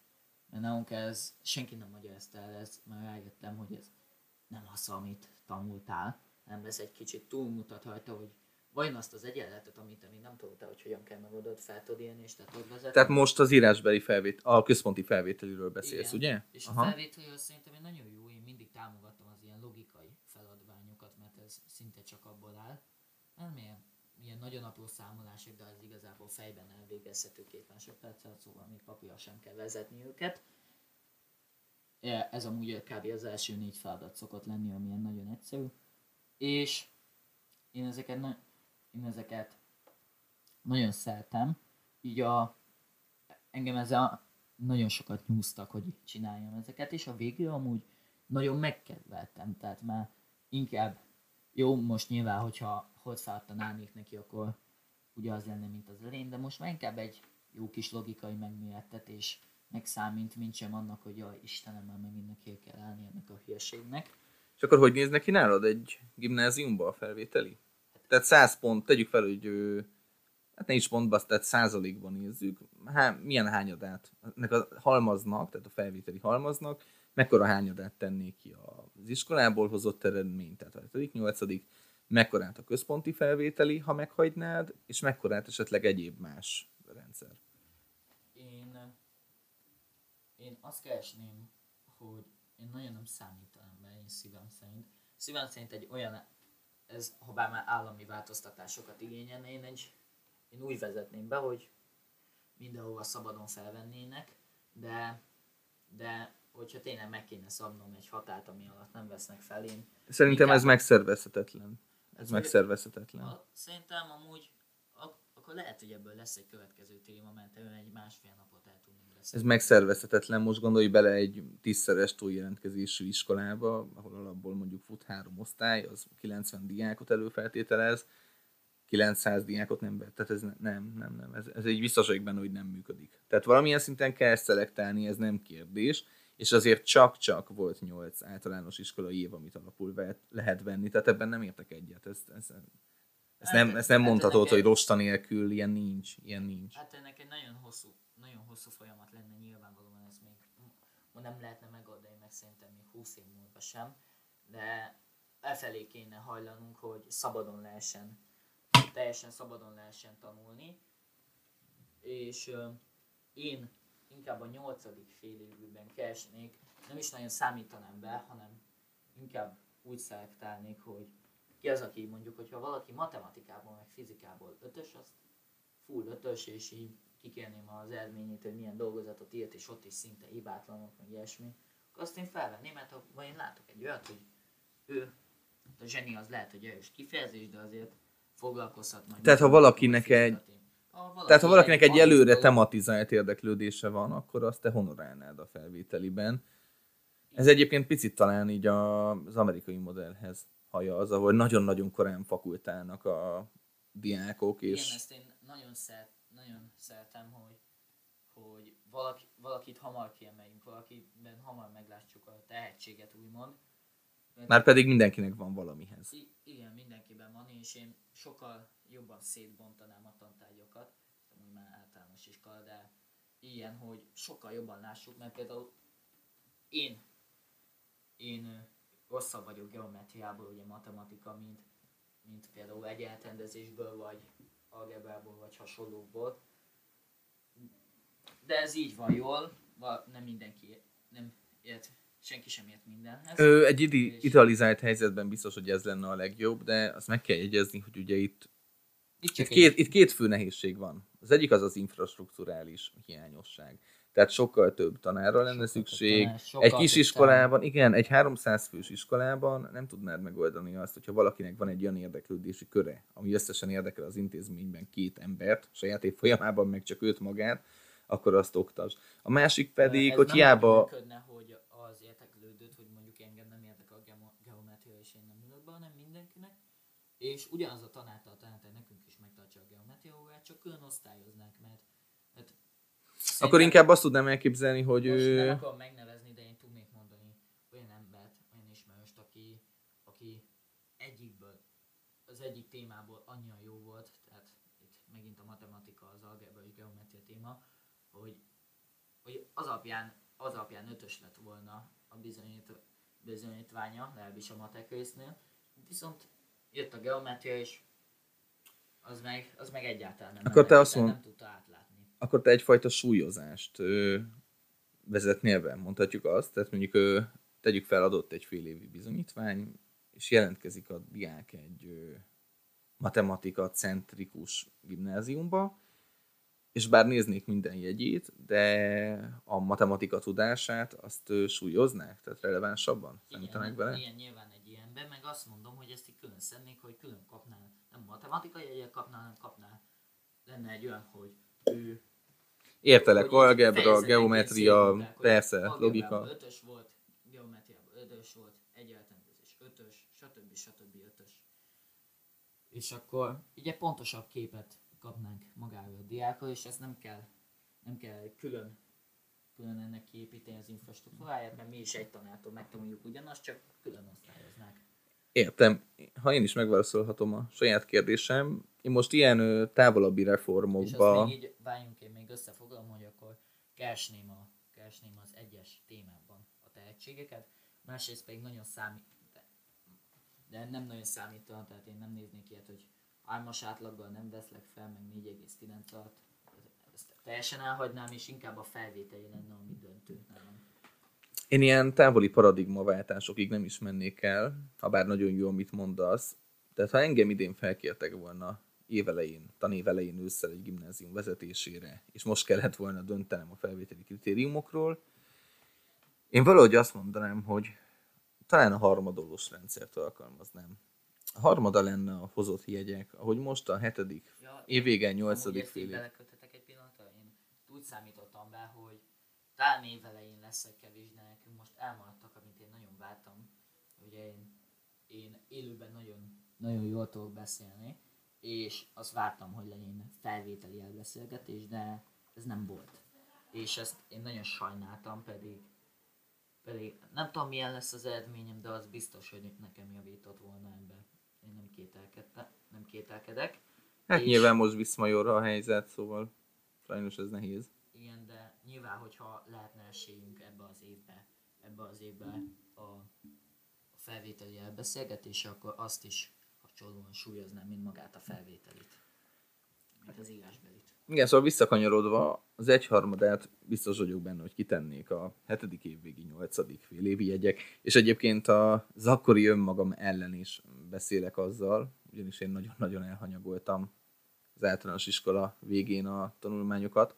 mert nálunk ez senki nem magyarázta el, ezt már rájöttem, hogy ez nem az, amit tanultál, hanem ez egy kicsit túlmutat rajta, hogy vajon azt az egyenletet, amit te még nem tudtál, hogy hogyan kell megoldod, fel tudod írni, és te tudod vezetni. Tehát most az írásbeli felvét, a központi felvételiről beszélsz, Igen. ugye? És a felvételő az szerintem egy nagyon jó, én mindig támogatom az ilyen logikai feladványokat, mert ez szinte csak abból áll. Nem ilyen, ilyen nagyon apró számolások, de az igazából fejben elvégezhető két másodperc alatt, szóval még papírra sem kell vezetni őket. Ez amúgy kb. az első négy feladat szokott lenni, ami ilyen nagyon egyszerű. És én ezeket, na- én ezeket nagyon szeretem. Így a, engem ezzel nagyon sokat nyúztak, hogy csináljam ezeket, és a végül amúgy nagyon megkedveltem, tehát már inkább jó, most nyilván, hogyha hozzáadtan állnék neki, akkor ugye az lenne, mint az elején, de most már inkább egy jó kis logikai megmérettetés megszámít, mint sem annak, hogy jaj, Istenem, már megint neki kell állni ennek a hülyeségnek. És akkor hogy néz neki nálad egy gimnáziumba a felvételi? Tehát 100 pont, tegyük fel, hogy ö, hát ne is pont, tehát százalékban nézzük, há, milyen hányadát, ennek a halmaznak, tehát a felvételi halmaznak, mekkora hányadát tennék ki az iskolából hozott eredmény, tehát a 7 8 mekkorát a központi felvételi, ha meghagynád, és mekkorát esetleg egyéb más rendszer. Én, én azt keresném, hogy én nagyon nem számítanám be, én szívem szerint. Szívem szerint egy olyan, ez, ha bár már állami változtatásokat igényelne, én, egy, én úgy vezetném be, hogy mindenhova szabadon felvennének, de, de hogyha tényleg meg kéne szabnom egy határt, ami alatt nem vesznek fel, én... Szerintem inkább... ez megszervezhetetlen. Ez megszervezhetetlen. A, szerintem amúgy ak- akkor lehet, hogy ebből lesz egy következő téma, mert egy másfél napot el tudunk beszélni. Ez megszervezhetetlen. Most gondolj bele egy tízszeres túljelentkezésű iskolába, ahol alapból mondjuk fut három osztály, az 90 diákot előfeltételez, 900 diákot nem vett. Tehát ez ne, nem, nem, nem. Ez, ez egy biztos vagyok benne, hogy nem működik. Tehát valamilyen szinten kell szelektálni, ez nem kérdés és azért csak-csak volt nyolc általános iskolai év, amit alapul vehet, lehet venni, tehát ebben nem értek egyet. Ezt, ezt, ezt nem, ezt nem hát mondhatod, hogy rosta nélkül ilyen nincs, ilyen nincs. Hát ennek egy nagyon hosszú, nagyon hosszú folyamat lenne nyilvánvalóan, ez még nem lehetne megoldani, meg szerintem még 20 év múlva sem, de elfelé kéne hajlanunk, hogy szabadon lehessen, teljesen szabadon lehessen tanulni, és én inkább a nyolcadik fél évben keresnék, nem is nagyon számítanám be, hanem inkább úgy szelektálnék, hogy ki az, aki mondjuk, hogyha valaki matematikából, meg fizikából ötös, azt full ötös, és így kikérném az eredményét, hogy milyen dolgozatot írt, és ott is szinte hibátlanok, meg ilyesmi, akkor azt én felvenném, mert ha én látok egy olyat, hogy ő, a zseni az lehet, hogy erős kifejezés, de azért foglalkozhat majd. Tehát ha valakinek egy, valaki Tehát ha valakinek egy előre tematizált érdeklődése van, akkor azt te honorálnád a felvételiben. Ez egyébként picit talán így az amerikai modellhez haja az, ahol nagyon-nagyon korán fakultálnak a diákok. És... Igen, ezt én nagyon, szeret, nagyon szeretem, hogy, hogy valaki, valakit hamar kiemeljünk, valakiben hamar meglássuk a tehetséget, úgymond. Már pedig mindenkinek van valamihez. I- igen, mindenkiben van, és én sokkal jobban szétbontanám a tantárgyakat, amúgy már általános iskola, de ilyen, hogy sokkal jobban lássuk, mert például én, én rosszabb vagyok geometriából, ugye matematika, mint, mint például egyenletendezésből, vagy algebrából, vagy hasonlókból. De ez így van jól, nem mindenki nem ért, senki sem ért mindenhez. Ö, egy ide- idealizált helyzetben biztos, hogy ez lenne a legjobb, de azt meg kell jegyezni, hogy ugye itt itt, itt, két, itt két fő nehézség van. Az egyik az az infrastruktúrális hiányosság. Tehát sokkal több tanárra lenne sokkal szükség. Tanár, egy kis iskolában, igen, egy 300 fős iskolában nem tudnád megoldani azt, hogyha valakinek van egy olyan érdeklődési köre, ami összesen érdekel az intézményben két embert, saját év folyamában meg csak őt magát, akkor azt oktasd. A másik pedig, Ez hogy hiába... Működne, hogy az érdeklődőt, hogy mondjuk engem nem érdekel a geometria, és én nem ülök be, hanem mindenkinek, és ugyanaz a tanártal csak külön osztályoznák, mert, mert Akkor inkább azt tudnám elképzelni, hogy most ő... nem akarom megnevezni, de én tudnék mondani olyan embert, olyan ismerőst, aki, aki egyikből, az egyik témából annyira jó volt, tehát itt megint a matematika, az algebra és geometria téma, hogy, hogy az alapján, az alapján ötös lett volna a bizonyít, bizonyítványa, legalábbis a matek résznél, viszont jött a geometria, és az meg, az meg egyáltalán nem, akkor te azt mond, nem tudta átlátni. Akkor te egyfajta súlyozást ö, vezetnél be, mondhatjuk azt, tehát mondjuk ö, tegyük fel adott egy fél évi bizonyítvány, és jelentkezik a diák egy ö, matematika centrikus gimnáziumba, és bár néznék minden jegyét, de a matematika tudását azt súlyoznák, tehát relevánsabban számítanak bele? Igen, nyilván egy ilyenben, meg azt mondom, hogy ezt így külön szednék, hogy külön kapnál nem matematikai jegyet kapnál, hanem kapnál, lenne egy olyan, hogy ő Értelek, algebra, geometria, persze, logika. Ötös volt, geometriában ötös volt, egyenletendezés ötös, stb. stb. ötös. És akkor ugye pontosabb képet kapnánk magáról a diákról, és ezt nem kell, nem kell külön, külön ennek kiépíteni az infrastruktúráját, mert mi is egy tanártól megtanuljuk ugyanazt, csak külön osztályoznák. Értem. Ha én is megválaszolhatom a saját kérdésem, én most ilyen távolabbi És azt reformokba... még így, váljunk, én még összefoglalom, hogy akkor keresném, a, keresném az egyes témában a tehetségeket, másrészt pedig nagyon számít, de, de nem nagyon számítanak, tehát én nem néznék ilyet, hogy hármas átlaggal nem veszlek fel, meg 4,9 alatt, ezt teljesen elhagynám, és inkább a felvételi lenne, ami döntő nálam. Én ilyen távoli paradigmaváltásokig nem is mennék el, ha bár nagyon jó, amit mondasz. Tehát ha engem idén felkértek volna évelején, tanévelején ősszel egy gimnázium vezetésére, és most kellett volna döntenem a felvételi kritériumokról, én valahogy azt mondanám, hogy talán a harmadolós rendszert alkalmaznám. A harmada lenne a hozott jegyek, ahogy most a hetedik Ja, évvége, Amúgy nyolcadik fél beleköthetek egy pillanatra, én úgy számítottam be, hogy talán évelején lesz egy kevés, de elmaradtak, amit én nagyon vártam. Ugye én, én élőben nagyon, nagyon jól tudok beszélni, és azt vártam, hogy legyen felvételi elbeszélgetés, de ez nem volt. És ezt én nagyon sajnáltam, pedig pedig nem tudom milyen lesz az eredményem, de az biztos, hogy nekem javított volna ebbe. Én nem kételkedtem, nem kételkedek. Hát És- nyilván most Viszmajorra a helyzet, szóval sajnos ez nehéz. Igen, de nyilván, hogyha lehetne esélyünk ebbe az évbe, ebbe az évbe a, a felvételi elbeszélgetésre, akkor azt is hasonlóan súlyoznám, mint magát a felvételit. Mint az írásbelit. Igen, szóval visszakanyarodva, az egyharmadát biztos vagyok benne, hogy kitennék a hetedik évvégi, nyolcadik félévi jegyek, és egyébként az akkori önmagam ellen is beszélek azzal, ugyanis én nagyon-nagyon elhanyagoltam az általános iskola végén a tanulmányokat,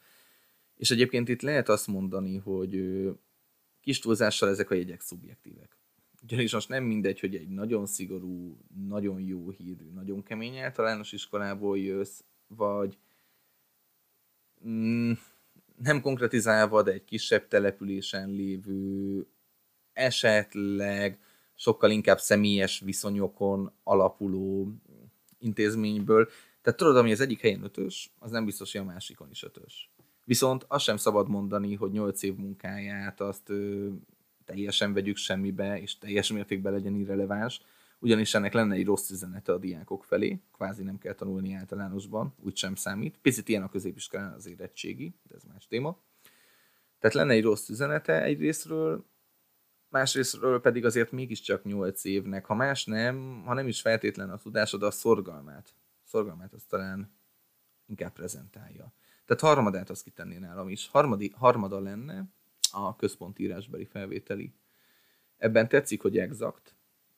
és egyébként itt lehet azt mondani, hogy kis túlzással ezek a jegyek szubjektívek. Ugyanis most nem mindegy, hogy egy nagyon szigorú, nagyon jó hírű, nagyon kemény általános iskolából jössz, vagy mm, nem konkretizálva, de egy kisebb településen lévő, esetleg sokkal inkább személyes viszonyokon alapuló intézményből. Tehát tudod, ami az egyik helyen ötös, az nem biztos, hogy a másikon is ötös. Viszont azt sem szabad mondani, hogy 8 év munkáját azt ö, teljesen vegyük semmibe, és teljes mértékben legyen irreleváns, ugyanis ennek lenne egy rossz üzenete a diákok felé, kvázi nem kell tanulni általánosban, úgysem számít. Picit ilyen a középiskolán az érettségi, de ez más téma. Tehát lenne egy rossz üzenete egyrésztről, másrésztről pedig azért mégiscsak 8 évnek, ha más nem, ha nem is feltétlen a tudásod, a szorgalmát. Szorgalmát az talán inkább prezentálja. Tehát harmadát azt kitenné nálam is. Harmadi, harmada lenne a központi írásbeli felvételi. Ebben tetszik, hogy exakt,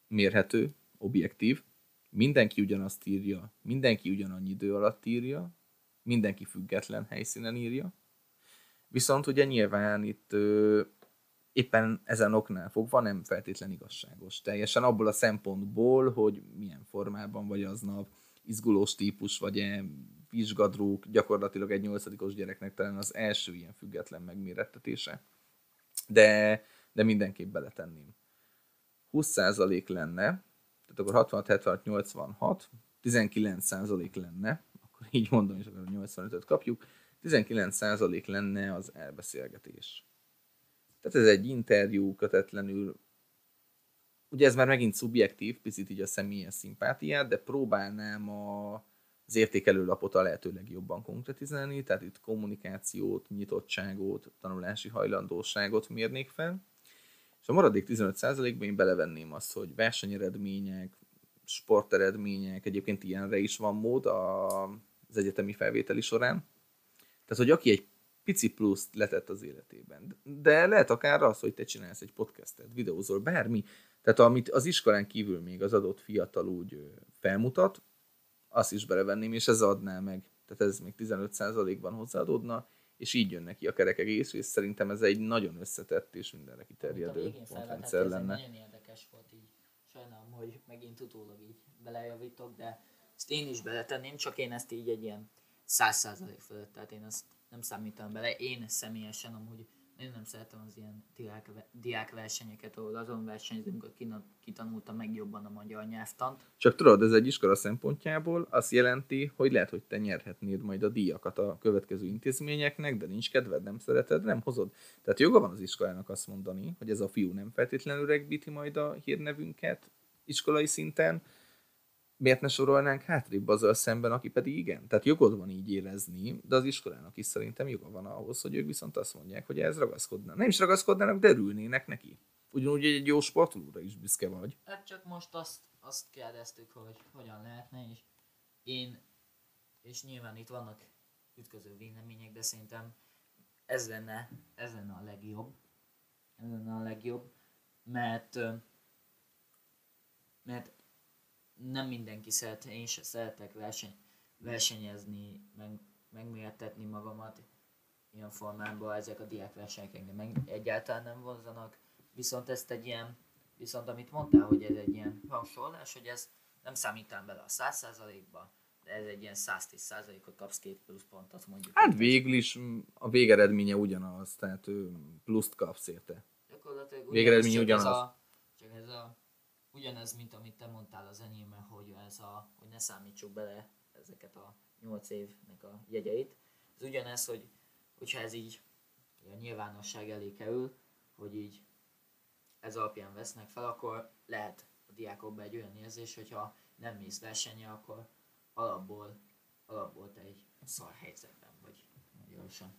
mérhető, objektív, mindenki ugyanazt írja, mindenki ugyanannyi idő alatt írja, mindenki független helyszínen írja. Viszont ugye nyilván itt ö, éppen ezen oknál fogva nem feltétlen igazságos. Teljesen abból a szempontból, hogy milyen formában vagy aznap, izgulós típus, vagy-e vizsgadrók, gyakorlatilag egy nyolcadikos gyereknek talán az első ilyen független megmérettetése. De, de mindenképp beletenném. 20% lenne, tehát akkor 66, 76, 86, 19% lenne, akkor így mondom, és akkor a 85-öt kapjuk, 19% lenne az elbeszélgetés. Tehát ez egy interjú, kötetlenül, ugye ez már megint szubjektív, picit így a személyes szimpátiát, de próbálnám a, az értékelőlapot a lehető legjobban konkretizálni, tehát itt kommunikációt, nyitottságot, tanulási hajlandóságot mérnék fel, és a maradék 15%-ban én belevenném azt, hogy versenyeredmények, sporteredmények, egyébként ilyenre is van mód a, az egyetemi felvételi során. Tehát, hogy aki egy pici pluszt letett az életében. De lehet akár az, hogy te csinálsz egy podcastet, videózol, bármi. Tehát amit az iskolán kívül még az adott fiatal úgy felmutat, azt is belevenném, és ez adná meg. Tehát ez még 15%-ban hozzáadódna, és így jön neki a kerek egész, és szerintem ez egy nagyon összetett és mindenre kiterjedő pontrendszer ez lenne. nagyon érdekes volt így. Sajnálom, hogy megint utólag így belejavítok, de ezt én is beletenném, csak én ezt így egy ilyen 100% fölött, tehát én azt nem számítam bele. Én személyesen amúgy nagyon nem szeretem az ilyen diák, diákversenyeket, ahol azon versenyzünk, kina- kitanulta meg jobban a magyar nyelvtant. Csak tudod, ez egy iskola szempontjából azt jelenti, hogy lehet, hogy te nyerhetnéd majd a díjakat a következő intézményeknek, de nincs kedved, nem szereted, nem hozod. Tehát joga van az iskolának azt mondani, hogy ez a fiú nem feltétlenül regbíti majd a hírnevünket, iskolai szinten, miért ne sorolnánk hátrébb azzal szemben, aki pedig igen. Tehát jogod van így érezni, de az iskolának is szerintem joga van ahhoz, hogy ők viszont azt mondják, hogy ez ragaszkodnának. Nem is ragaszkodnának, de örülnének neki. Ugyanúgy egy jó sportolóra is büszke vagy. Hát csak most azt, azt kérdeztük, hogy hogyan lehetne, és én, és nyilván itt vannak ütköző vélemények, de szerintem ez lenne, ez lenne a legjobb. Ez lenne a legjobb, mert, mert nem mindenki szeret, én se szeretek verseny, versenyezni, meg, megmértetni magamat ilyen formában, ezek a diákversenyek engem meg egyáltalán nem vonzanak, viszont ezt egy ilyen, viszont amit mondtál, hogy ez egy ilyen rangsorolás, hogy ez nem számítám bele a 100%-ba, de ez egy ilyen 110%-ot kapsz két plusz pontot mondjuk. Hát végül is mm, a végeredménye ugyanaz, tehát ő pluszt kapsz érte. Gyakorlatilag ugyanaz, csak ugyanaz. Ez a, csak ez a, ugyanez, mint amit te mondtál az enyémben, hogy ez a, hogy ne számítsuk bele ezeket a 8 évnek a jegyeit. Ez ugyanez, hogy, hogyha ez így a nyilvánosság elé kerül, hogy így ez alapján vesznek fel, akkor lehet a diákokban egy olyan érzés, hogyha nem mész versenye, akkor alapból, alapból te egy szar helyzetben vagy. Magyarosan.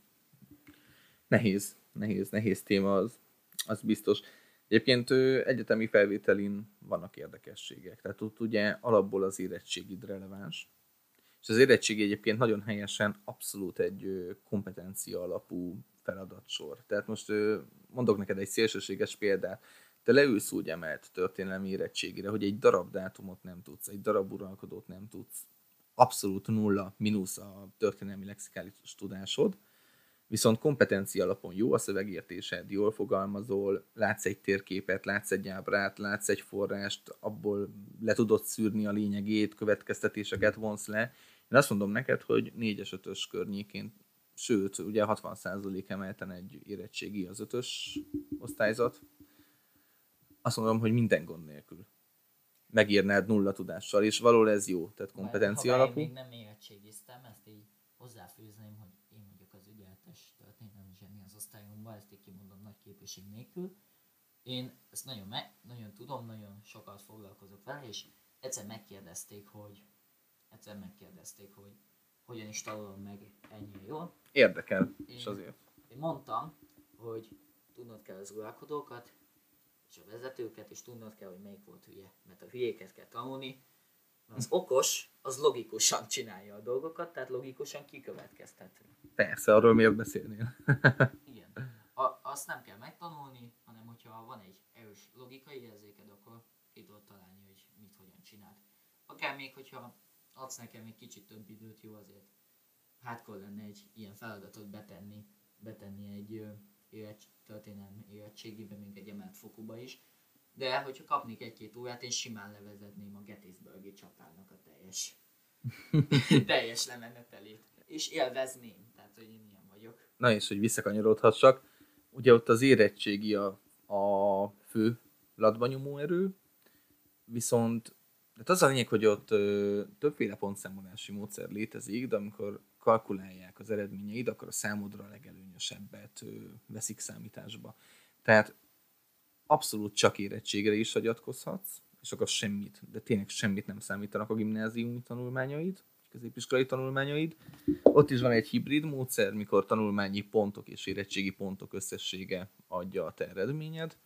Nehéz, nehéz, nehéz téma az, az biztos. Egyébként egyetemi felvételin vannak érdekességek. Tehát ott ugye alapból az érettségid releváns. És az érettségi egyébként nagyon helyesen abszolút egy kompetencia alapú feladatsor. Tehát most mondok neked egy szélsőséges példát. Te leülsz úgy emelt történelmi érettségire, hogy egy darab dátumot nem tudsz, egy darab uralkodót nem tudsz. Abszolút nulla, mínusz a történelmi lexikális tudásod. Viszont kompetencia alapon jó a szövegértésed, jól fogalmazol, látsz egy térképet, látsz egy ábrát, látsz egy forrást, abból le tudod szűrni a lényegét, következtetéseket vonsz le. Én azt mondom neked, hogy 4-es, 5-ös környékén, sőt, ugye 60% emelten egy érettségi az 5-ös osztályzat. Azt mondom, hogy minden gond nélkül. Megírnád nulla tudással, és valahol ez jó, tehát kompetencia ha alapú. még nem érettségiztem, ezt így hozzáfűzném, hogy 20-es történelmi zseni az osztályunkban, ezt így kimondom nagy képesség nélkül. Én ezt nagyon, meg, nagyon tudom, nagyon sokat foglalkozok vele, és egyszer megkérdezték, hogy egyszer megkérdezték, hogy hogyan is tanulom meg ennyire jól. Érdekel, én, és azért. Én mondtam, hogy tudnod kell az uralkodókat, és a vezetőket, és tudnod kell, hogy melyik volt hülye, mert a hülyéket kell tanulni, az okos, az logikusan csinálja a dolgokat, tehát logikusan kikövetkeztető. Persze, arról miért beszélnél? Igen. A, azt nem kell megtanulni, hanem hogyha van egy erős logikai érzéked, akkor ki tudod találni, hogy mit hogyan csinált. Akár még, hogyha adsz nekem egy kicsit több időt, jó azért hátkor lenne egy ilyen feladatot betenni, betenni egy ö, éret, történelmi érettségibe, még egy emelt fokúba is. De hogyha kapnék egy-két órát, én simán levezetném a Gettysburgi csatának a teljes, teljes lemenetelét. És élvezném, tehát hogy én ilyen vagyok. Na és hogy visszakanyarodhassak, ugye ott az érettségi a, a fő latbanyomó erő, viszont tehát az a lényeg, hogy ott ö, többféle pontszámolási módszer létezik, de amikor kalkulálják az eredményeid, akkor a számodra a legelőnyösebbet ö, veszik számításba. Tehát abszolút csak érettségre is hagyatkozhatsz, és akkor semmit, de tényleg semmit nem számítanak a gimnáziumi tanulmányaid, középiskolai tanulmányaid. Ott is van egy hibrid módszer, mikor tanulmányi pontok és érettségi pontok összessége adja a te eredményed.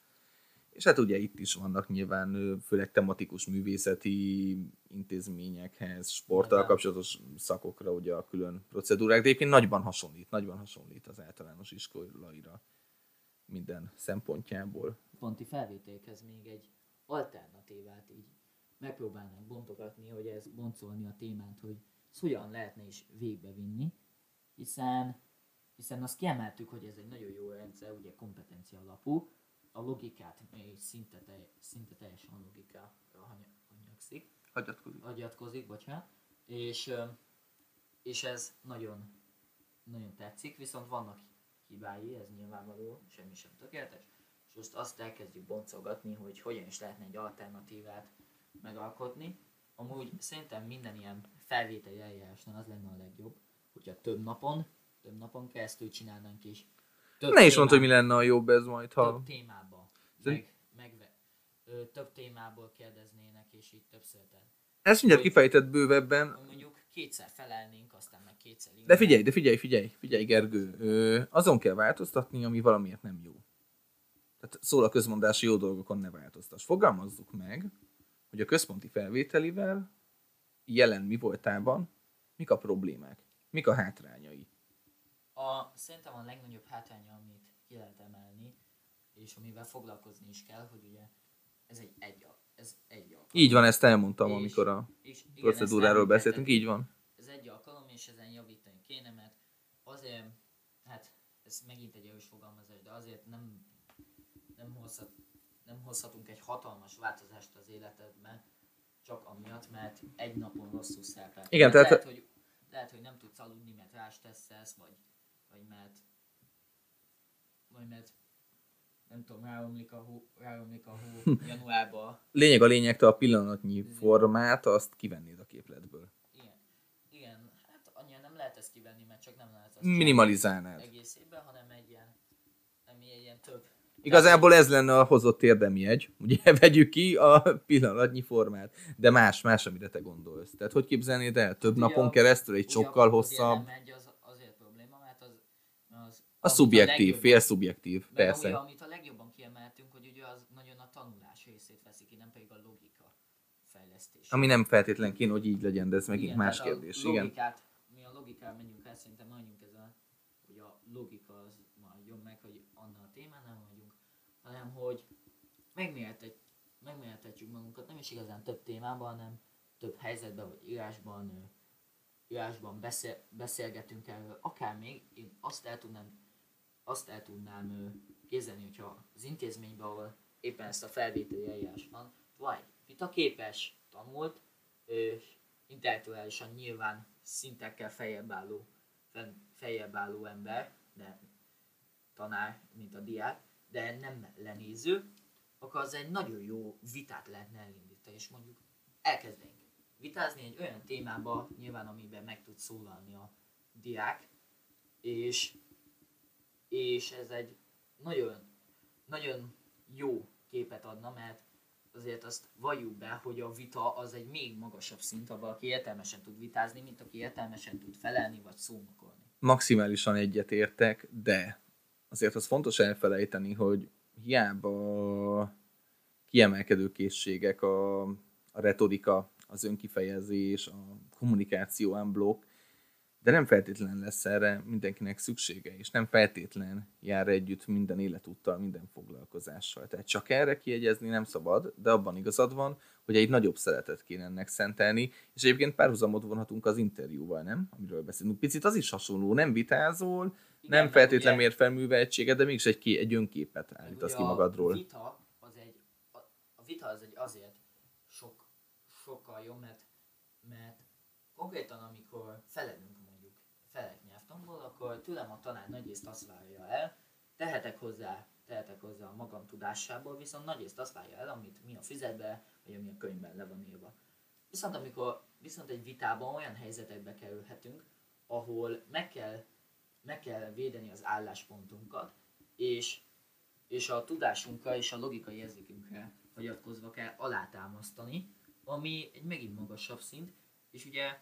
És hát ugye itt is vannak nyilván főleg tematikus művészeti intézményekhez, sporttal kapcsolatos szakokra ugye a külön procedúrák, de egyébként nagyban hasonlít, nagyban hasonlít az általános iskolaira minden szempontjából. Ponti felvételhez még egy alternatívát így megpróbálnánk bontogatni, hogy ez boncolni a témát, hogy ezt hogyan lehetne is végbevinni, hiszen, hiszen azt kiemeltük, hogy ez egy nagyon jó rendszer, ugye kompetencia alapú, a logikát még szinte, telj, szinte teljesen logikára hany- hanyagszik, Hagyatkozik. agyatkozik, bocsánat, és, és ez nagyon, nagyon tetszik, viszont vannak hibái, ez nyilvánvaló, semmi sem tökéletes, most azt elkezdjük boncolgatni, hogy hogyan is lehetne egy alternatívát megalkotni. Amúgy szerintem minden ilyen felvételi eljárásnál az lenne a legjobb, hogyha több napon, több napon keresztül csinálnánk is. Több Ne is mondd, hogy mi lenne a jobb ez majd, ha... több témába. Meg, megve, ö, több témából kérdeznének, és így többször. Tehát, Ezt mindjárt kifejtett bővebben, mondjuk kétszer felelnénk, aztán meg kétszer de igen. figyelj, de figyelj, figyelj, figyelj Gergő, ö, azon kell változtatni, ami valamiért nem jó. Tehát szól a közmondási jó dolgokon ne változtass. Fogalmazzuk meg, hogy a központi felvételivel jelen mi voltában, mik a problémák, mik a hátrányai. A, szerintem a legnagyobb hátránya, amit ki lehet emelni, és amivel foglalkozni is kell, hogy ugye ez egy egy, ez egy alkalom. Így van, ezt elmondtam, És- amikor a És igen, procedúráról beszéltünk, így van. Ez egy alkalom, és ezen javítani kéne, mert azért, hát ez megint egy erős fogalmazás, de azért nem hozhatunk egy hatalmas változást az életedbe, csak amiatt, mert egy napon rosszul szerepel. Igen, Mert tehát- lehet, hogy, lehet, hogy nem tudsz aludni, mert rás tesztelsz, vagy, vagy mert, vagy mert nem tudom, ráomlik a hó, ráomlik a hó januárban, Lényeg a lényegtől a pillanatnyi formát, azt kivennéd a képletből. Igen. Igen, hát annyira nem lehet ezt kivenni, mert csak nem lehet azt Minimalizálnád. egész évben, hanem egy ilyen, ami egy ilyen több. Igazából ez lenne a hozott érdemi egy. Ugye vegyük ki a pillanatnyi formát. De más, más, amire te gondolsz. Tehát hogy képzelnéd el? Több Ugye napon a- keresztül egy sokkal hosszabb. Megy, az, azért probléma, mert az, az A szubjektív, legjobban- fél szubjektív, meg persze. Ugye, amit a legjobban kiemeltünk, hogy ugye az nagyon a tanulás részét veszi ki, nem pedig a logika fejlesztés. Ami nem feltétlen kéne, hogy így legyen, de ez megint Igen, más kérdés. A Igen. logikát, mi a logikán megyünk el, szerintem menjünk ezzel, hogy a logika az maradjon meg, hogy annál a témán nem vagyunk, hanem hogy megmérhetet, megmérhetjük magunkat, nem is igazán több témában, hanem több helyzetben vagy írásban, írásban beszél, beszélgetünk erről, akár még én azt el tudnám, azt el tudnám ö, képzelni, hogyha az intézményben, ahol éppen ezt a felvételi eljárás van, vagy vitaképes, tanult, ö, intellektuálisan nyilván szintekkel feljebb álló, feljebb álló ember, de tanár, mint a diák, de nem lenéző, akkor az egy nagyon jó vitát lehetne elindítani, és mondjuk elkezdenénk vitázni egy olyan témába, nyilván amiben meg tud szólalni a diák, és, és ez egy nagyon, nagyon jó képet adna, mert azért azt valljuk be, hogy a vita az egy még magasabb szint, ahol valaki értelmesen tud vitázni, mint aki értelmesen tud felelni vagy szónokolni. Maximálisan egyetértek, de azért az fontos elfelejteni, hogy hiába kiemelkedő készségek, a, a retorika, az önkifejezés, a kommunikáció unblock, de nem feltétlen lesz erre mindenkinek szüksége, és nem feltétlen jár együtt minden életúttal, minden foglalkozással. Tehát csak erre kiegyezni nem szabad, de abban igazad van, hogy egy nagyobb szeretet kéne ennek szentelni, és egyébként párhuzamot vonhatunk az interjúval, nem? Amiről beszélünk. Picit az is hasonló, nem vitázol, Igen, nem feltétlen ugye- mér fel műveltséget, de mégis egy, ké, egy önképet állítasz ki magadról. A vita az egy, a, a vita az egy azért sok, sokkal jobb, mert, mert konkrétan amikor felelünk mondjuk felek nyelvtanból, akkor tőlem a tanár nagyrészt azt várja el, tehetek hozzá, tehetek hozzá a magam tudásából, viszont nagyrészt azt várja el, amit mi a füzetbe, vagy ami a könyvben le van írva. Viszont amikor viszont egy vitában olyan helyzetekbe kerülhetünk, ahol meg kell, meg kell védeni az álláspontunkat, és, és a tudásunkra és a logikai érzékünkre hagyatkozva kell alátámasztani, ami egy megint magasabb szint, és ugye,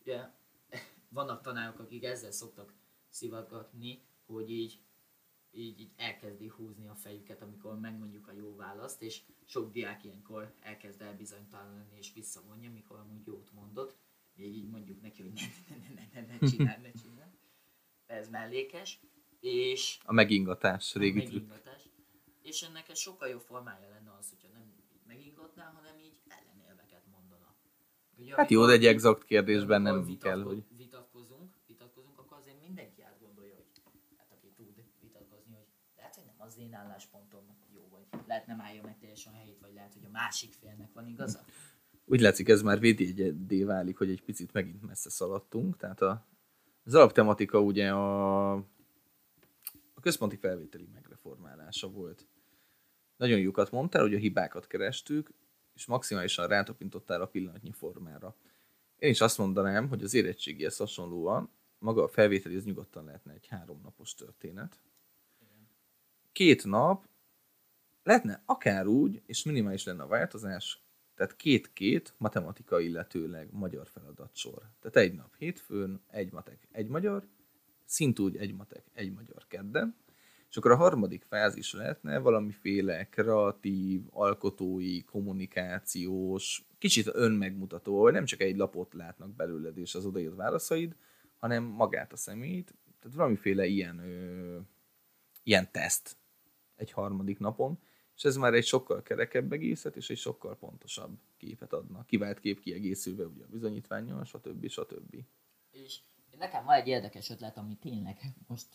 ugye vannak tanárok, akik ezzel szoktak szivatgatni, hogy így, így, így elkezdi húzni a fejüket, amikor megmondjuk a jó választ, és sok diák ilyenkor elkezd elbizonytalanulni és visszavonja, mikor amúgy jót mondott, még így mondjuk neki, hogy ne, ne, ne, ne, ne, ne csinálj, ne csinálj. Ez mellékes, és A megingatás, régi trükk. megingatás. És ennek egy sokkal jobb formája lenne az, hogyha nem így megingatná, hanem így ellenérveket mondana. Ugye, Hát jó, de egy exakt kérdésben nem vitatko- kell, hogy... Vitatkozunk, vitatkozunk, akkor azért mindenki átgondolja, hogy hát aki tud vitatkozni, hogy lehet, hogy nem az én álláspontom jó, vagy lehet nem állja meg teljesen a helyét, vagy lehet, hogy a másik félnek van igaza. Úgy látszik, ez már védjegyedé válik, hogy egy picit megint messze szaladtunk. Tehát a, az alaptematika ugye a, a központi felvételi megreformálása volt. Nagyon jókat mondtál, hogy a hibákat kerestük, és maximálisan rátapintottál a pillanatnyi formára. Én is azt mondanám, hogy az érettségihez hasonlóan maga a felvételi az nyugodtan lehetne egy háromnapos történet. Két nap lehetne akár úgy, és minimális lenne a változás, tehát két-két matematika, illetőleg magyar feladatsor. Tehát egy nap hétfőn, egy matek, egy magyar, szintúgy egy matek, egy magyar kedden, és akkor a harmadik fázis lehetne valamiféle kreatív, alkotói, kommunikációs, kicsit önmegmutató, hogy nem csak egy lapot látnak belőled és az odaírt válaszaid, hanem magát a személyt, tehát valamiféle ilyen, ö, ilyen teszt egy harmadik napon, és ez már egy sokkal kerekebb egészet, és egy sokkal pontosabb képet adna. Kivált kép kiegészülve ugye a bizonyítványjal, stb. stb. És nekem van egy érdekes ötlet, ami tényleg most,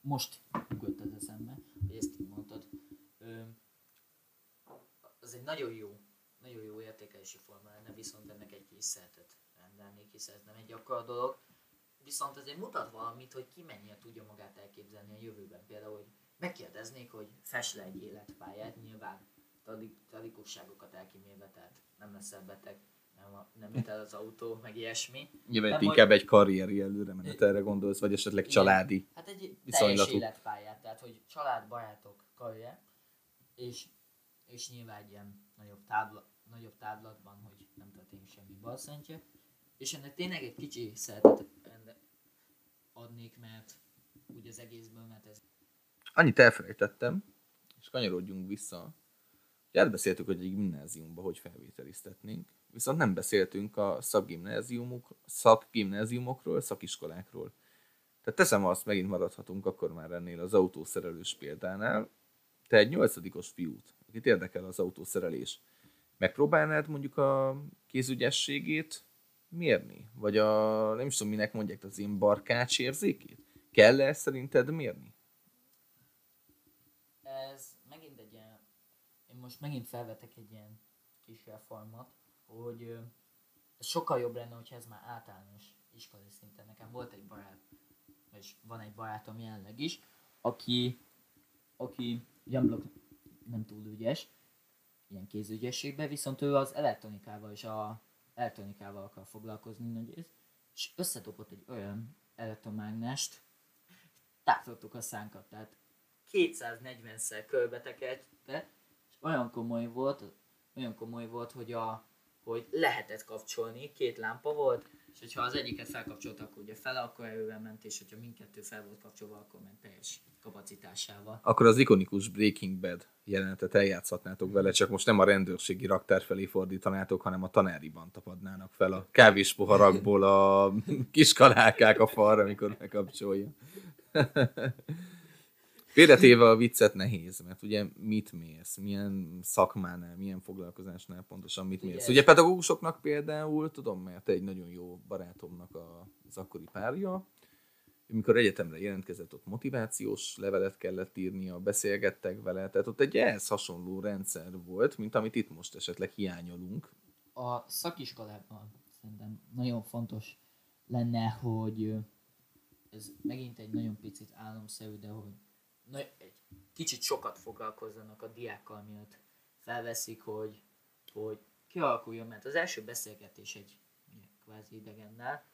most ugrott az eszembe, hogy ezt így mondtad. Az egy nagyon jó, nagyon jó értékelési forma lenne, viszont ennek egy kis szeretet rendelnék, hiszen ez nem egy akkora dolog. Viszont azért mutat valamit, hogy ki mennyire tudja magát elképzelni a jövőben. Például, hogy megkérdeznék, hogy fes le egy életpályát, nyilván tradikusságokat elkímélve, tehát nem leszel beteg, nem, nem üt el az autó, meg ilyesmi. Nyilván nem, inkább hogy... egy karrieri előre erre gondolsz, vagy esetleg családi Hát egy teljes életpályát, tehát hogy család, barátok, karrier, és, és nyilván egy ilyen nagyobb, tábla, nagyobb táblatban, hogy nem történik semmi balszentje. És ennek tényleg egy kicsi szeretet adnék, mert úgy az egészből, mert ez... Annyit elfelejtettem, és kanyarodjunk vissza. Elbeszéltük, hogy egy gimnáziumba hogy felvételiztetnénk, viszont nem beszéltünk a szakgimnáziumok, szakgimnáziumokról, szakiskolákról. Tehát teszem azt, megint maradhatunk akkor már ennél az autószerelős példánál. Te egy nyolcadikos fiút, akit érdekel az autószerelés, megpróbálnád mondjuk a kézügyességét mérni? Vagy a, nem is tudom, minek mondják, az én barkács érzékét? kell -e szerinted mérni? Ez megint egy ilyen, én most megint felvetek egy ilyen kis reformat, hogy ez sokkal jobb lenne, hogyha ez már általános iskolai szinten. Nekem volt egy barát, és van egy barátom jelenleg is, aki, aki ugyan nem túl ügyes, ilyen kézügyességben, viszont ő az elektronikával és a elektronikával akar foglalkozni nagy rész, és összedobott egy olyan elektromágnest, tátottuk a szánkat, tehát 240-szer körbetekelte, és olyan komoly volt, olyan komoly volt, hogy a hogy lehetett kapcsolni, két lámpa volt, és hogyha az egyiket felkapcsoltak, akkor ugye fele, akkor erővel ment, és hogyha mindkettő fel volt kapcsolva, akkor ment teljes kapacitásával. Akkor az ikonikus Breaking Bad jelenetet eljátszhatnátok vele, csak most nem a rendőrségi raktár felé fordítanátok, hanem a tanáriban tapadnának fel a kávéspoharakból a kis kalákák a falra, amikor megkapcsolja. Félretéve a viccet nehéz, mert ugye mit mész, milyen szakmánál, milyen foglalkozásnál pontosan mit mész. Ugye pedagógusoknak például, tudom, mert egy nagyon jó barátomnak az akkori párja, amikor egyetemre jelentkezett, ott motivációs levelet kellett írnia, beszélgettek vele, tehát ott egy ehhez hasonló rendszer volt, mint amit itt most esetleg hiányolunk. A szakiskolában szerintem nagyon fontos lenne, hogy ez megint egy nagyon picit álomszerű, de hogy na, egy kicsit sokat foglalkozzanak a diákkal, miatt felveszik, hogy, hogy kialakuljon, mert az első beszélgetés egy kvázi idegennel,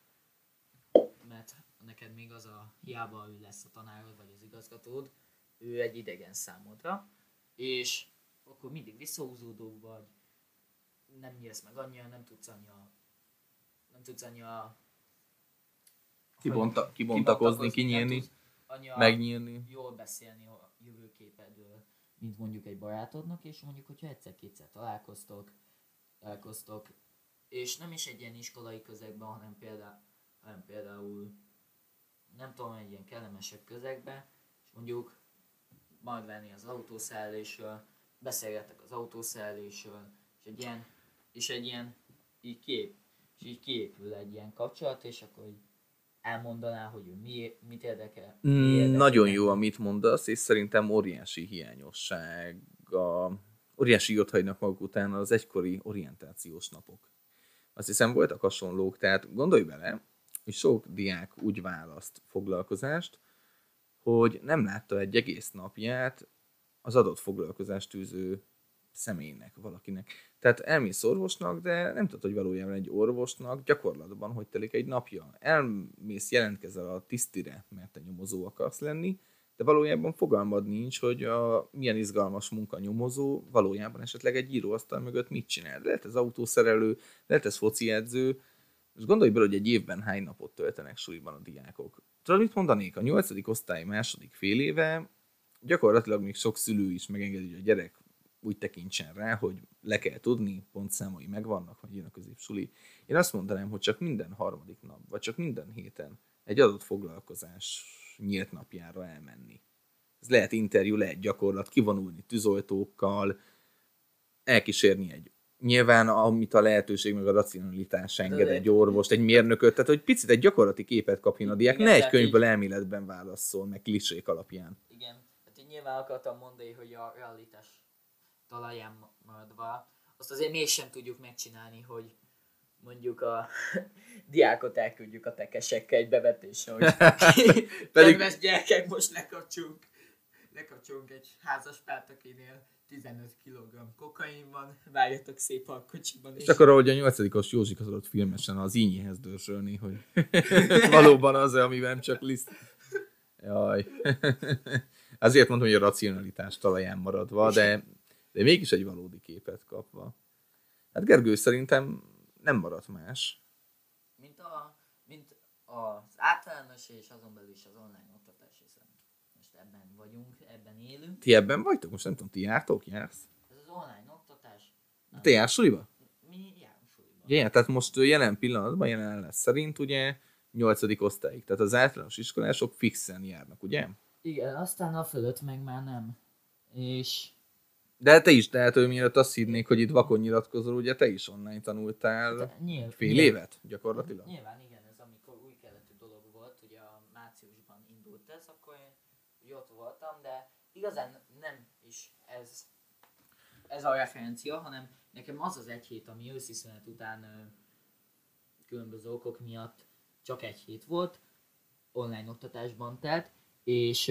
mert neked még az a hiába ő lesz a tanárod, vagy az igazgatód, ő egy idegen számodra, és akkor mindig visszahúzódó vagy, nem nyílsz meg annyira, nem tudsz annyira, nem tudsz annyira Kibonta, kibontakozni, kinyílni, megnyílni. Jól beszélni a jövőképedről, mint mondjuk egy barátodnak, és mondjuk, hogyha egyszer-kétszer találkoztok, találkoztok, és nem is egy ilyen iskolai közegben, hanem például, hanem például nem tudom, egy ilyen kellemesebb közegben, és mondjuk majd venni az autószállésről, beszélgetek az autószállésről, és egy ilyen, és egy ilyen így kép, és így kiépül egy ilyen kapcsolat, és akkor így elmondaná, hogy ő mi, mit érdekel? Mi mm, érdekel Nagyon jó, amit mondasz, és szerintem óriási hiányosság a óriási ott hagynak maguk után az egykori orientációs napok. Azt hiszem voltak hasonlók, tehát gondolj bele, hogy sok diák úgy választ foglalkozást, hogy nem látta egy egész napját az adott foglalkozást tűző személynek, valakinek. Tehát elmész orvosnak, de nem tudod, hogy valójában egy orvosnak gyakorlatban hogy telik egy napja. Elmész, jelentkezel a tisztire, mert te nyomozó akarsz lenni, de valójában fogalmad nincs, hogy a milyen izgalmas munkanyomozó valójában esetleg egy íróasztal mögött mit csinál. Lehet ez autószerelő, lehet ez foci edző, és gondolj bele, hogy egy évben hány napot töltenek suliban a diákok. Tudod, mit mondanék? A nyolcadik osztály második fél éve gyakorlatilag még sok szülő is megengedi, hogy a gyerek úgy tekintsen rá, hogy le kell tudni, pontszámai megvannak, hogy jön a középsuli. Én azt mondanám, hogy csak minden harmadik nap, vagy csak minden héten egy adott foglalkozás nyílt napjára elmenni. Ez lehet interjú, lehet gyakorlat, kivonulni tűzoltókkal, elkísérni egy nyilván, amit a lehetőség meg a racionalitás enged egy orvost, egy mérnököt, tehát hogy picit egy gyakorlati képet kapjon a diák, ne egy könyvből elméletben válaszol, meg klisék alapján. Igen, hát én nyilván akartam mondani, hogy a realitás talaján maradva, azt azért mégsem tudjuk megcsinálni, hogy mondjuk a diákot elküldjük a tekesekkel egy bevetésre, hogy Pedig... kedves gyerekek, most lekapcsolunk, lekapcsolunk egy házas párt, akinél 15 kg kokain van, várjatok szép a kocsiban. És, és akkor, ahogy a nyolcadikos Józsik az adott filmesen az ínyihez dörzsölni, hogy valóban az-e, amiben csak liszt. Jaj. Azért mondom, hogy a racionalitás talaján maradva, de, de mégis egy valódi képet kapva. Hát Gergő szerintem nem maradt más. Mint, a, mint az általános és azon belül is az online oktatás, hiszen most ebben vagyunk, ebben élünk. Ti ebben vagytok? Most nem tudom, ti jártok, jársz? Ez az online oktatás. Nem. Te jársz suliba? Mi járunk suliba. Igen, tehát most jelen pillanatban, jelen lesz szerint ugye 8. osztályig. Tehát az általános iskolások fixen járnak, ugye? Igen, aztán a fölött meg már nem. És de te is, tehát, hogy mielőtt azt hinnék, hogy itt vakon nyilatkozol, ugye te is online tanultál De, nyilv, fél nyilv, évet gyakorlatilag? Nyilván igen, ez amikor új keletű dolog volt, ugye a márciusban indult ez, akkor én ott voltam, de igazán nem is ez, ez a referencia, hanem nekem az az egy hét, ami őszi szünet után különböző okok miatt csak egy hét volt, online oktatásban telt, és,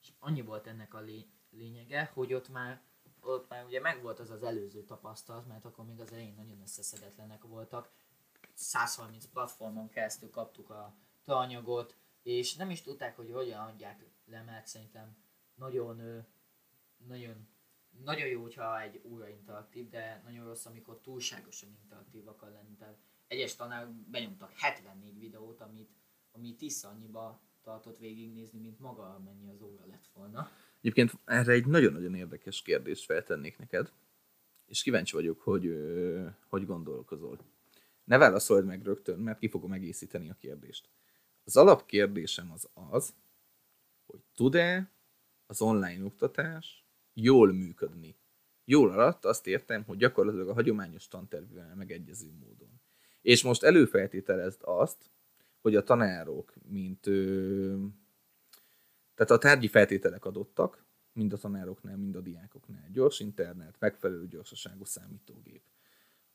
és annyi volt ennek a lé, lényege, hogy ott már ott már ugye megvolt az az előző tapasztalat, mert akkor még az elején nagyon összeszedetlenek voltak. 130 platformon keresztül kaptuk a tananyagot, és nem is tudták, hogy hogyan adják le, mert szerintem nagyon, nagyon, nagyon jó, hogyha egy újra interaktív, de nagyon rossz, amikor túlságosan interaktív akar lenni. Tehát egyes tanárok benyomtak 74 videót, amit, ami tízszer annyiba tartott végignézni, mint maga amennyi az óra lett volna. Egyébként erre egy nagyon-nagyon érdekes kérdést feltennék neked, és kíváncsi vagyok, hogy hogy gondolkozol. Ne válaszold meg rögtön, mert ki fogom egészíteni a kérdést. Az alapkérdésem az az, hogy tud-e az online oktatás jól működni. Jól alatt azt értem, hogy gyakorlatilag a hagyományos tantervűvel megegyező módon. És most előfeltételezd azt, hogy a tanárok, mint ö, tehát a tárgyi feltételek adottak, mind a tanároknál, mind a diákoknál. Gyors internet, megfelelő gyorsaságú számítógép.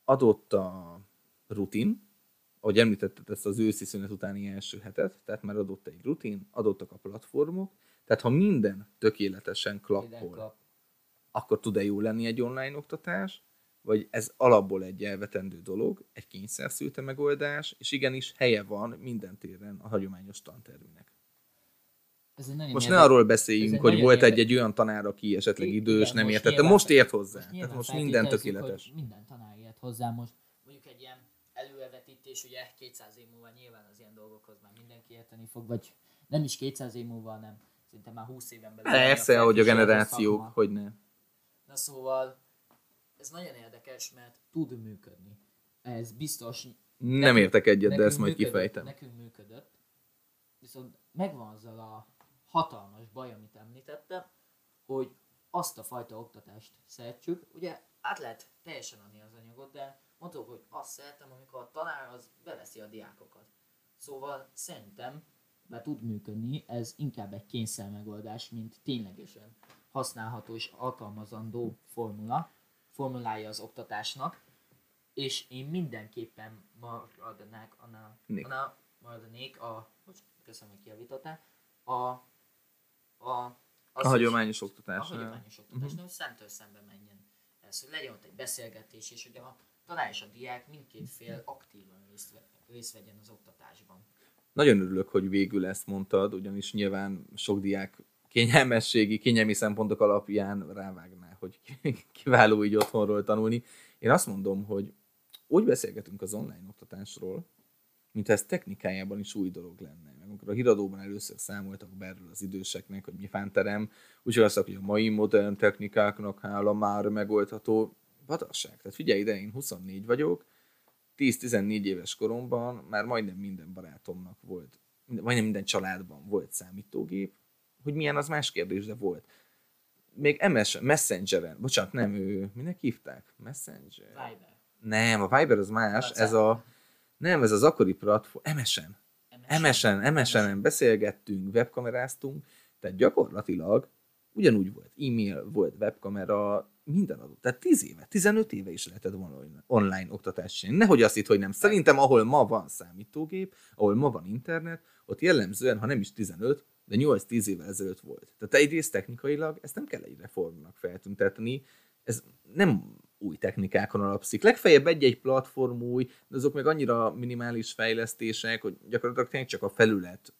Adott a rutin, ahogy említetted ezt az őszi szünet utáni első hetet, tehát már adott egy rutin, adottak a platformok, tehát ha minden tökéletesen klappol, klap. akkor tud-e jó lenni egy online oktatás, vagy ez alapból egy elvetendő dolog, egy kényszerszülte megoldás, és igenis helye van minden téren a hagyományos tanterminek. Ez egy Most ne arról beszéljünk, hogy volt egy, egy olyan tanár, aki esetleg idős, igen, nem értette. Most ért hozzá. Most, Tehát most minden tökéletes. Minden tanár ért hozzá most. Mondjuk egy ilyen előrevetítés, ugye 200 év múlva nyilván az ilyen dolgokhoz már mindenki érteni fog, vagy nem is 200 év múlva, hanem szinte már 20 éven belül. Persze, ahogy a generációk, hogy ne. Na szóval, ez nagyon érdekes, mert tud működni. Ez biztos. Nem nekünk, értek egyet, de ezt majd működött, kifejtem. Nekünk működött. Viszont megvan azzal a hatalmas baj, amit említettem, hogy azt a fajta oktatást szeretjük, ugye át lehet teljesen adni az anyagot, de mondtuk, hogy azt szeretem, amikor a tanár az beveszi a diákokat. Szóval szerintem, bár tud működni, ez inkább egy kényszer megoldás, mint ténylegesen használható és alkalmazandó formula, formulája az oktatásnak, és én mindenképpen maradnék, annál, annál maradnék a, hogy köszönöm, hogy kiavítotál, a a, a hagyományos oktatás. A hagyományos oktatás, uh-huh. hogy szemtől szembe menjen ez, hogy legyen ott egy beszélgetés, és hogy a tanár és a diák mindkét fél aktívan részt, részt vegyen az oktatásban. Nagyon örülök, hogy végül ezt mondtad, ugyanis nyilván sok diák kényelmességi, kényelmi szempontok alapján rávágná, hogy kiváló így otthonról tanulni. Én azt mondom, hogy úgy beszélgetünk az online oktatásról, mint ez technikájában is új dolog lenne. Meg amikor a híradóban először számoltak be erről az időseknek, hogy mi fánterem, úgy azt hogy a mai modern technikáknak hála már megoldható. Vadasság. Tehát figyelj ide, én 24 vagyok, 10-14 éves koromban már majdnem minden barátomnak volt, majdnem minden családban volt számítógép, hogy milyen az más kérdés, de volt. Még MS, Messengeren, bocsánat, nem ő, minek hívták? Messenger? Viber. Nem, a Viber az más, WhatsApp. ez a, nem, ez az akkori platform, MSN. MSN, MSN-en beszélgettünk, webkameráztunk, tehát gyakorlatilag ugyanúgy volt. E-mail, volt webkamera, minden adott. Tehát 10 éve, 15 éve is lehetett volna online, oktatást csinálni. Nehogy azt itt, hogy nem. Szerintem, ahol ma van számítógép, ahol ma van internet, ott jellemzően, ha nem is 15, de 8-10 évvel ezelőtt volt. Tehát egyrészt technikailag ezt nem kell egy reformnak feltüntetni, ez nem új technikákon alapszik. Legfeljebb egy-egy platform új, de azok meg annyira minimális fejlesztések, hogy gyakorlatilag tényleg csak a felület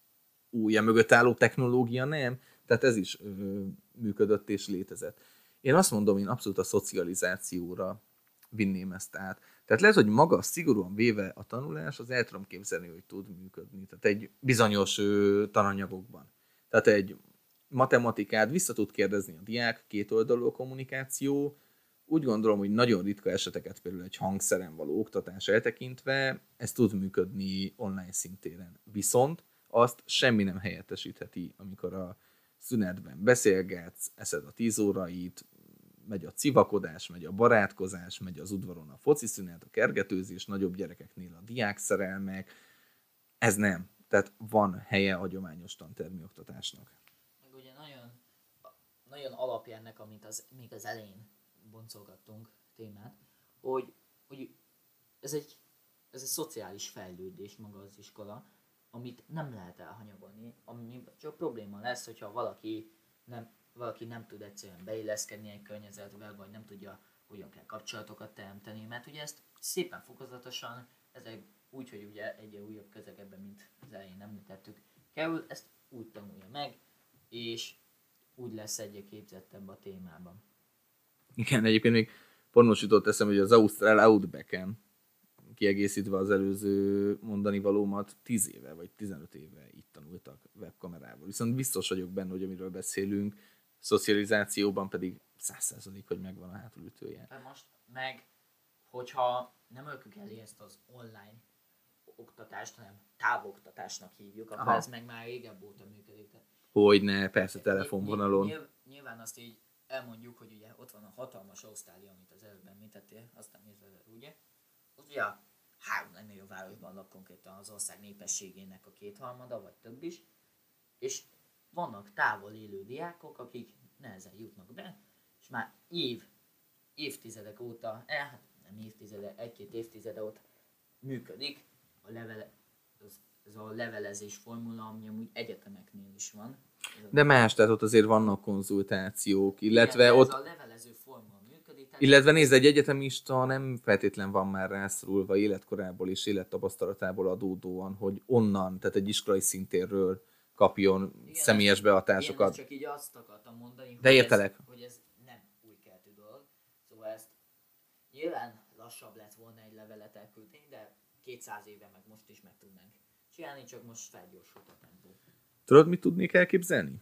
újja mögött álló technológia nem. Tehát ez is ö, működött és létezett. Én azt mondom, én abszolút a szocializációra vinném ezt át. Tehát lehet, hogy maga szigorúan véve a tanulás, az el tudom képzelni, hogy tud működni. Tehát egy bizonyos ö, tananyagokban. Tehát egy matematikát vissza tud kérdezni a diák, kétoldalú kommunikáció, úgy gondolom, hogy nagyon ritka eseteket például egy hangszeren való oktatás eltekintve, ez tud működni online szintéren. Viszont azt semmi nem helyettesítheti, amikor a szünetben beszélgetsz, eszed a tíz órait, megy a civakodás, megy a barátkozás, megy az udvaron a foci szünet, a kergetőzés, nagyobb gyerekeknél a diákszerelmek. Ez nem. Tehát van helye a hagyományos tantermi oktatásnak. Meg ugye nagyon, nagyon alapja ennek, amit az, még az elején boncolgattunk témát, hogy, hogy ez, egy, ez egy szociális fejlődés maga az iskola, amit nem lehet elhanyagolni, ami csak probléma lesz, hogyha valaki nem, valaki nem tud egyszerűen beilleszkedni egy környezetbe, vagy nem tudja, hogyan kell kapcsolatokat teremteni, mert ugye ezt szépen fokozatosan, ezek úgy, hogy ugye egy újabb közegeben, mint az elején említettük, kerül, ezt úgy tanulja meg, és úgy lesz egyre képzettebb a témában. Igen, egyébként még pont most jutott eszem, hogy az Ausztrál Outback-en, kiegészítve az előző mondani valómat, 10 éve vagy 15 éve itt tanultak webkamerával. Viszont biztos vagyok benne, hogy amiről beszélünk, szocializációban pedig 100% hogy megvan a hátulütője. Tehát most meg, hogyha nem ölkük elé ezt az online oktatást, hanem távoktatásnak hívjuk, akkor Aha. ez meg már régebb óta működik. Tehát Hogy ne, persze telefonvonalon. Nyilv- Nyilván azt így elmondjuk, hogy ugye ott van a hatalmas Ausztrália, amit az előbb említettél, aztán nézve, ugye? Ott ugye a három legnagyobb városban lak konkrétan az ország népességének a kétharmada, vagy több is, és vannak távol élő diákok, akik nehezen jutnak be, és már év, évtizedek óta, eh, hát nem évtizedek, egy-két évtizede óta működik a levele, az, ez a levelezés formula, ami amúgy egyetemeknél is van. De más, tehát ott azért vannak konzultációk, illetve igen, ott Ez a levelező forma működik. tehát- Illetve nézd, egy egyetemista nem feltétlen van már rászorulva életkorából és élettapasztalatából adódóan, hogy onnan, tehát egy iskolai szintérről kapjon Igen, személyes. Igen, ezt csak így azt akartam mondani, De hogy, értelek. Ez, hogy ez nem új keletű dolog. Szóval ezt nyilván lassabb lett volna egy levelet elküldeni, de 200 éve meg most is meg tudnánk csinálni, csak most felgyorsult a tempó. Tudod, mit tudnék elképzelni?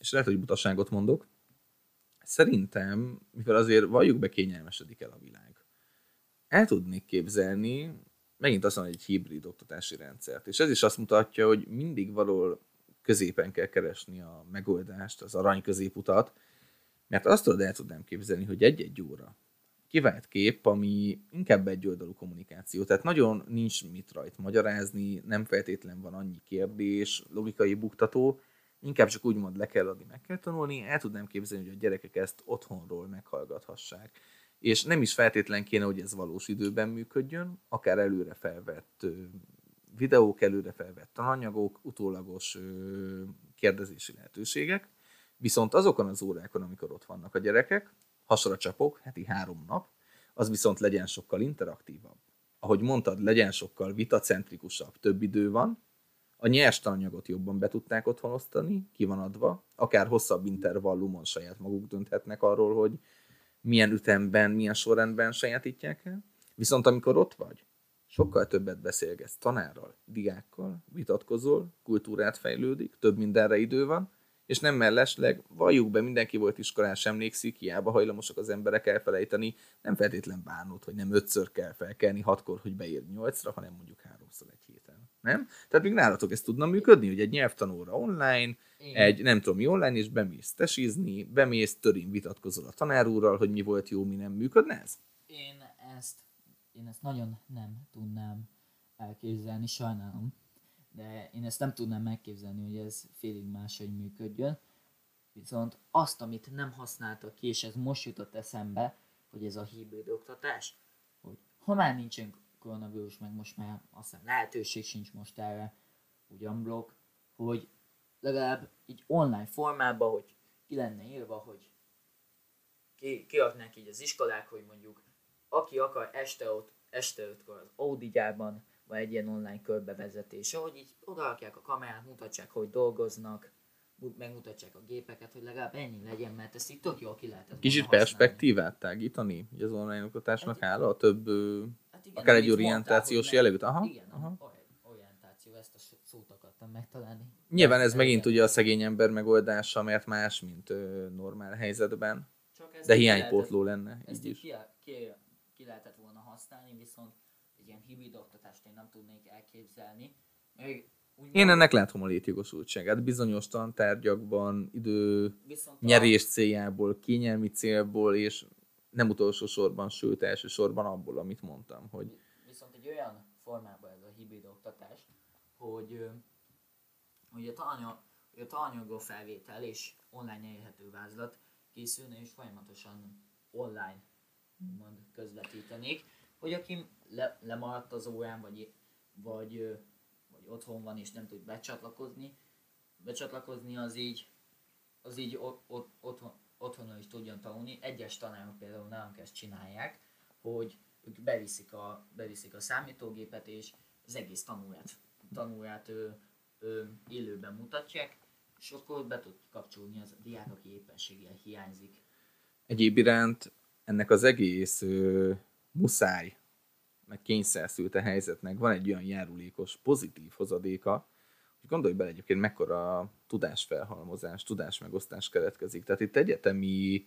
És lehet, hogy butaságot mondok. Szerintem, mivel azért valljuk be, kényelmesedik el a világ. El tudnék képzelni, megint azt mondom, egy hibrid oktatási rendszert. És ez is azt mutatja, hogy mindig valahol középen kell keresni a megoldást, az arany középutat, mert azt tudod, el tudnám képzelni, hogy egy-egy óra kivált kép, ami inkább egy oldalú kommunikáció. Tehát nagyon nincs mit rajt magyarázni, nem feltétlen van annyi kérdés, logikai buktató, inkább csak úgymond le kell adni, meg kell tanulni, el tudnám képzelni, hogy a gyerekek ezt otthonról meghallgathassák. És nem is feltétlen kéne, hogy ez valós időben működjön, akár előre felvett videók, előre felvett tananyagok, utólagos kérdezési lehetőségek, viszont azokon az órákon, amikor ott vannak a gyerekek, hasra csapok, heti három nap, az viszont legyen sokkal interaktívabb. Ahogy mondtad, legyen sokkal vitacentrikusabb, több idő van, a nyers tananyagot jobban be tudták otthon osztani, ki van adva, akár hosszabb intervallumon saját maguk dönthetnek arról, hogy milyen ütemben, milyen sorrendben sajátítják el. Viszont amikor ott vagy, sokkal többet beszélgetsz tanárral, diákkal, vitatkozol, kultúrát fejlődik, több mindenre idő van, és nem mellesleg, valljuk be, mindenki volt iskolás, emlékszik, hiába hajlamosak az emberek elfelejteni, nem feltétlen bánod, hogy nem ötször kell felkelni hatkor, hogy beír nyolcra, hanem mondjuk háromszor egy héten. Nem? Tehát még nálatok ez tudna működni, hogy egy nyelvtanóra online, Igen. egy nem tudom mi online, és bemész tesizni, bemész, törin vitatkozol a tanárúrral, hogy mi volt jó, mi nem működne ez? Én ezt, én ezt nagyon nem tudnám elképzelni, sajnálom de én ezt nem tudnám megképzelni, hogy ez félig máshogy működjön. Viszont azt, amit nem használtak ki, és ez most jutott eszembe, hogy ez a hibrid oktatás, hogy ha már nincsen koronavírus, meg most már aztán lehetőség sincs most erre, ugyan blog, hogy legalább így online formában, hogy ki lenne írva, hogy ki, kiadnák így az iskolák, hogy mondjuk aki akar este, ott, este ötkor az Audi gyárban vagy egy ilyen online körbevezetés, ahogy így odarakják a kamerát, mutatják, hogy dolgoznak, megmutatják a gépeket, hogy legalább ennyi legyen, mert ezt itt tök jól ki lehetett Kicsit perspektívát tágítani, az online oktatásnak hát, áll a több, hát igen, akár egy orientációs jellegűt. Aha, igen, aha. orientáció, ezt a szót akartam megtalálni. Nyilván ez megint ugye a szegény ember megoldása, mert más, mint ö, normál helyzetben, de hiánypótló lenne. Ezt így is. Ki, ki, ki lehetett volna használni, viszont ilyen hibrid oktatást én nem tudnék elképzelni. Még én ennek látom a létjogosultságát. Bizonyos tantárgyakban, idő Viszont nyerés a... céljából, kényelmi célból, és nem utolsó sorban, sőt elsősorban abból, amit mondtam. Hogy... Viszont egy olyan formában ez a hibrid oktatás, hogy, hogy a, hogy a tananyagról felvétel és online elérhető vázlat készülne, és folyamatosan online mond, közvetítenék hogy aki le, lemaradt az órán, vagy, vagy, vagy otthon van és nem tud becsatlakozni, becsatlakozni az így, az így ot, ot, otthon, otthonról is tudjon tanulni. Egyes tanárok például nálunk ezt csinálják, hogy ők beviszik a, beviszik a számítógépet, és az egész tanulát, tanulát ő, ő, élőben mutatják, és akkor be tud kapcsolni az a diák, aki éppenséggel hiányzik. Egyéb iránt ennek az egész muszáj, meg kényszerszült a helyzetnek van egy olyan járulékos, pozitív hozadéka, hogy gondolj bele egyébként mekkora tudásfelhalmozás, tudásmegosztás keletkezik. Tehát itt egyetemi,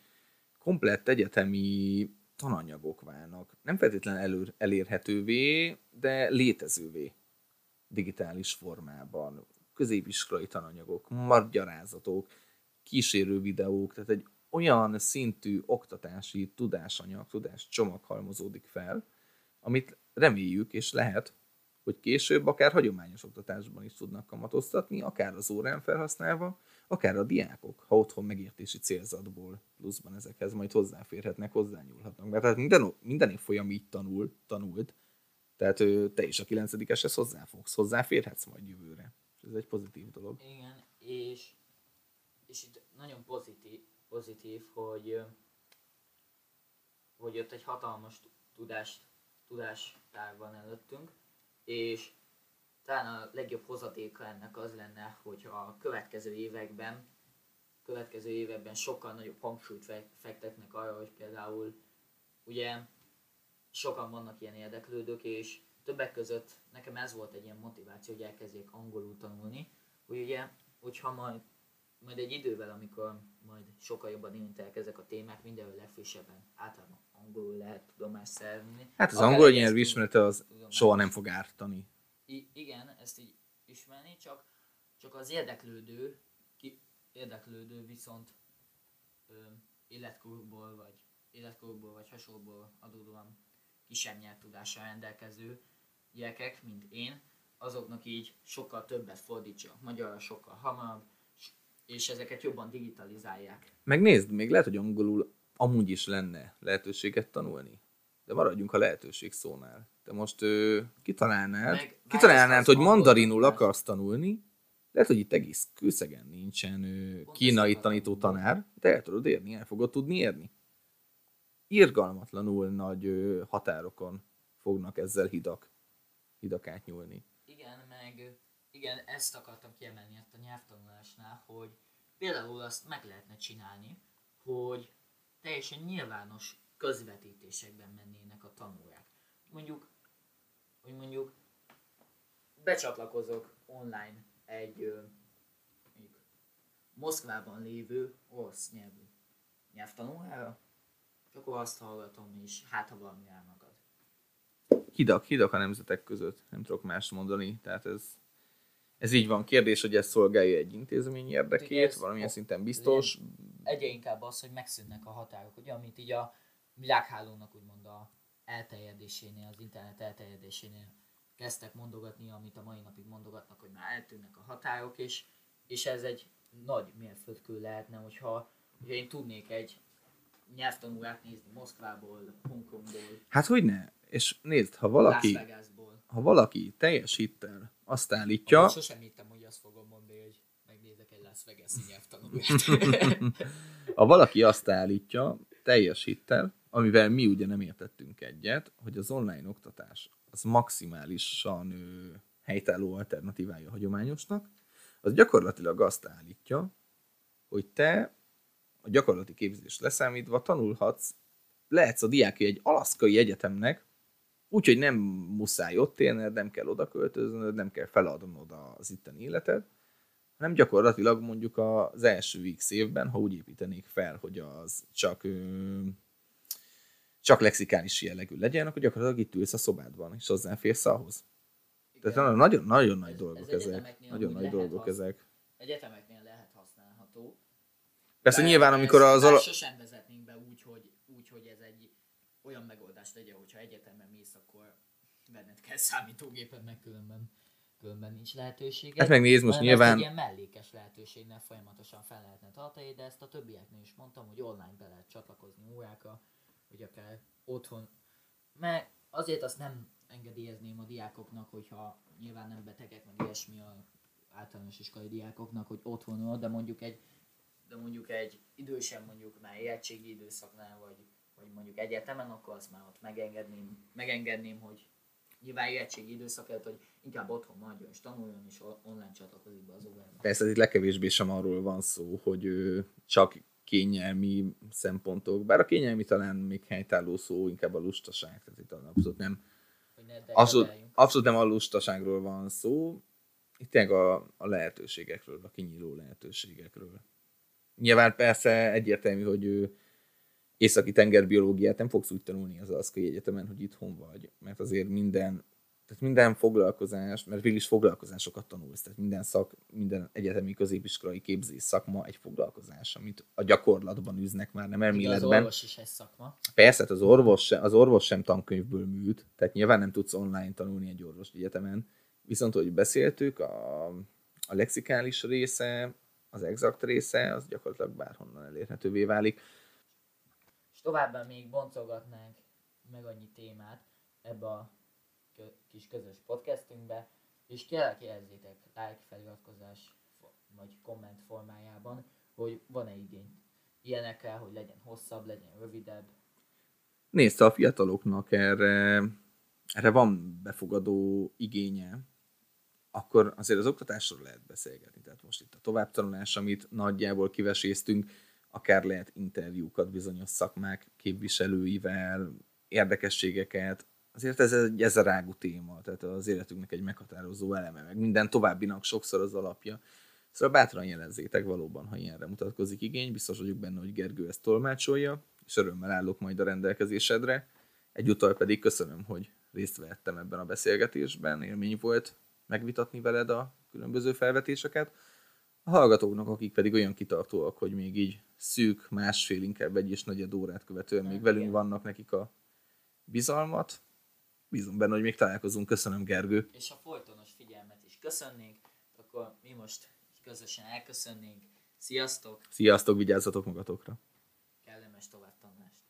komplett egyetemi tananyagok válnak. Nem feltétlenül elő, elérhetővé, de létezővé digitális formában. Középiskolai tananyagok, magyarázatok, kísérő videók, tehát egy olyan szintű oktatási tudásanyag, tudáscsomag halmozódik fel, amit reméljük és lehet, hogy később akár hagyományos oktatásban is tudnak kamatoztatni, akár az órán felhasználva, akár a diákok, ha otthon megértési célzatból pluszban ezekhez majd hozzáférhetnek, hozzányúlhatnak. Mert tehát minden, minden folyam így tanul, tanult, tehát te is a 9 eshez hozzáfogsz, hozzáférhetsz majd jövőre. Ez egy pozitív dolog. Igen, és, és itt nagyon pozitív, pozitív, hogy, hogy ott egy hatalmas tudás, tudástár van előttünk, és talán a legjobb hozadéka ennek az lenne, hogy a következő években következő években sokkal nagyobb hangsúlyt fektetnek arra, hogy például ugye sokan vannak ilyen érdeklődők, és többek között nekem ez volt egy ilyen motiváció, hogy elkezdjék angolul tanulni, hogy ugye, hogyha majd majd egy idővel, amikor majd sokkal jobban érintelek ezek a témák, mindenhol legfrissebben általában angolul lehet tudomást szerzni. Hát az Akár angol nyelv ismerete az tudomást. soha nem fog ártani. I- igen, ezt így ismerni, csak, csak az érdeklődő, ki, érdeklődő viszont ö, életkorból vagy életkorból vagy hasonlóból adódóan kisebb nyelvtudással rendelkező gyerekek, mint én, azoknak így sokkal többet fordítsa. Magyarra sokkal hamarabb, és ezeket jobban digitalizálják. Megnézd, még lehet, hogy angolul amúgy is lenne lehetőséget tanulni. De maradjunk a lehetőség szónál. Te most ö, kitalálnád, Meg, kitalálnád, hogy mandarinul akarsz tanulni, lehet, hogy itt egész kőszegen nincsen ö, kínai tanító tanár, de el tudod érni, el fogod tudni érni. Irgalmatlanul nagy ö, határokon fognak ezzel hidak, hidak átnyúlni. Igen, meg igen, ezt akartam kiemelni ezt a nyelvtanulásnál, hogy például azt meg lehetne csinálni, hogy teljesen nyilvános közvetítésekben mennének a tanórák. Mondjuk, hogy mondjuk becsatlakozok online egy mondjuk Moszkvában lévő orosz nyelvű nyelvtanórára, és akkor azt hallgatom, és hát ha valami elmagad. Hidak, hidak a nemzetek között, nem tudok más mondani, tehát ez, ez így van. Kérdés, hogy ez szolgálja egy intézmény Igen, érdekét, valamilyen szinten biztos. Egyre inkább az, hogy megszűnnek a határok, ugye, amit így a világhálónak úgymond a elterjedésénél, az internet elterjedésénél kezdtek mondogatni, amit a mai napig mondogatnak, hogy már eltűnnek a határok, és, és ez egy nagy mérföldkő lehetne, hogyha, hogyha én tudnék egy nyelvtanulát nézni Moszkvából, Hongkongból, Hát hogy ne? És nézd, ha valaki, ha valaki teljes hittel azt Ja. állítja, Sosem hittem, hogy azt fogom mondani, hogy megnézek egy Las Vegas-i nyelvtanulát. ha valaki azt állítja teljes hittel, amivel mi ugye nem értettünk egyet, hogy az online oktatás az maximálisan ö, helytálló alternatívája a hagyományosnak, az gyakorlatilag azt állítja, hogy te a gyakorlati képzés leszámítva tanulhatsz, lehetsz a diákja egy alaszkai egyetemnek, úgyhogy nem muszáj ott élned, nem kell oda költöznöd, nem kell feladnod az itteni életed, hanem gyakorlatilag mondjuk az első X évben, ha úgy építenék fel, hogy az csak, csak lexikális jellegű legyen, akkor gyakorlatilag itt ülsz a szobádban, és hozzáférsz ahhoz. Igen. Tehát nagyon, nagyon nagy Ez- dolgok ez ezek. Nagyon nagy dolgok hasz- ezek. egyetemeknél lehet használható. Persze Bár nyilván, amikor az ala... sosem vezetnénk be úgy hogy, úgy, hogy ez egy olyan megoldás legyen, hogyha egyetemben mész, akkor venned kell számítógépet, meg különben, különben nincs lehetőség. Hát megnézd, most nyilván- egy ilyen mellékes lehetőségnél folyamatosan fel lehetne tartani, de ezt a többieknél is mondtam, hogy online be lehet csatlakozni órákra, hogy akár otthon. Mert azért azt nem engedélyezném a diákoknak, hogyha nyilván nem betegek, meg ilyesmi a általános iskolai diákoknak, hogy otthonról, de mondjuk egy de mondjuk egy idősen mondjuk már érettségi időszaknál, vagy, vagy mondjuk egyetemen, akkor azt már ott megengedném, megengedném, hogy nyilván érettségi időszak előtt, hogy inkább otthon maradjon és tanuljon, és online csatlakozik be az órába. Persze itt legkevésbé sem arról van szó, hogy ő csak kényelmi szempontok, bár a kényelmi talán még helytálló szó, inkább a lustaság, tehát itt abszolút nem, abszolút, abszolút nem a lustaságról van szó, itt tényleg a, a lehetőségekről, a kinyíló lehetőségekről. Nyilván persze egyértelmű, hogy ő északi tengerbiológiát nem fogsz úgy tanulni az Alaszkai Egyetemen, hogy itthon vagy, mert azért minden, tehát minden foglalkozás, mert végül is foglalkozásokat tanulsz, tehát minden szak, minden egyetemi középiskolai képzés szakma egy foglalkozás, amit a gyakorlatban üznek már, nem Ugye az elméletben. orvos is egy szakma. Persze, hát az orvos, sem, az orvos sem tankönyvből műt, tehát nyilván nem tudsz online tanulni egy orvos egyetemen. Viszont, hogy beszéltük, a, a lexikális része, az exakt része, az gyakorlatilag bárhonnan elérhetővé válik. És továbbá még boncolgatnánk meg annyi témát ebbe a kis közös podcastünkbe, és kérlek jelezzétek like, feliratkozás vagy komment formájában, hogy van-e igény ilyenekkel, hogy legyen hosszabb, legyen rövidebb. Nézd, a fiataloknak erre, erre van befogadó igénye, akkor azért az oktatásról lehet beszélgetni. Tehát most itt a továbbtanulás, amit nagyjából kiveséztünk, akár lehet interjúkat bizonyos szakmák képviselőivel, érdekességeket. Azért ez egy ezerágú téma, tehát az életünknek egy meghatározó eleme, meg minden továbbinak sokszor az alapja. Szóval bátran jelezzétek valóban, ha ilyenre mutatkozik igény, biztos vagyok benne, hogy Gergő ezt tolmácsolja, és örömmel állok majd a rendelkezésedre. Egyúttal pedig köszönöm, hogy részt vettem ebben a beszélgetésben, élmény volt megvitatni veled a különböző felvetéseket. A hallgatóknak, akik pedig olyan kitartóak, hogy még így szűk, másfél, inkább egy és negyed órát követően még Hát, velünk igen. vannak nekik a bizalmat. Bízom benne, hogy még találkozunk. Köszönöm, Gergő. És a folytonos figyelmet is köszönnénk, akkor mi most közösen elköszönnénk. Sziasztok, Sziasztok, vigyázzatok magatokra! kellemes továbbtanulást!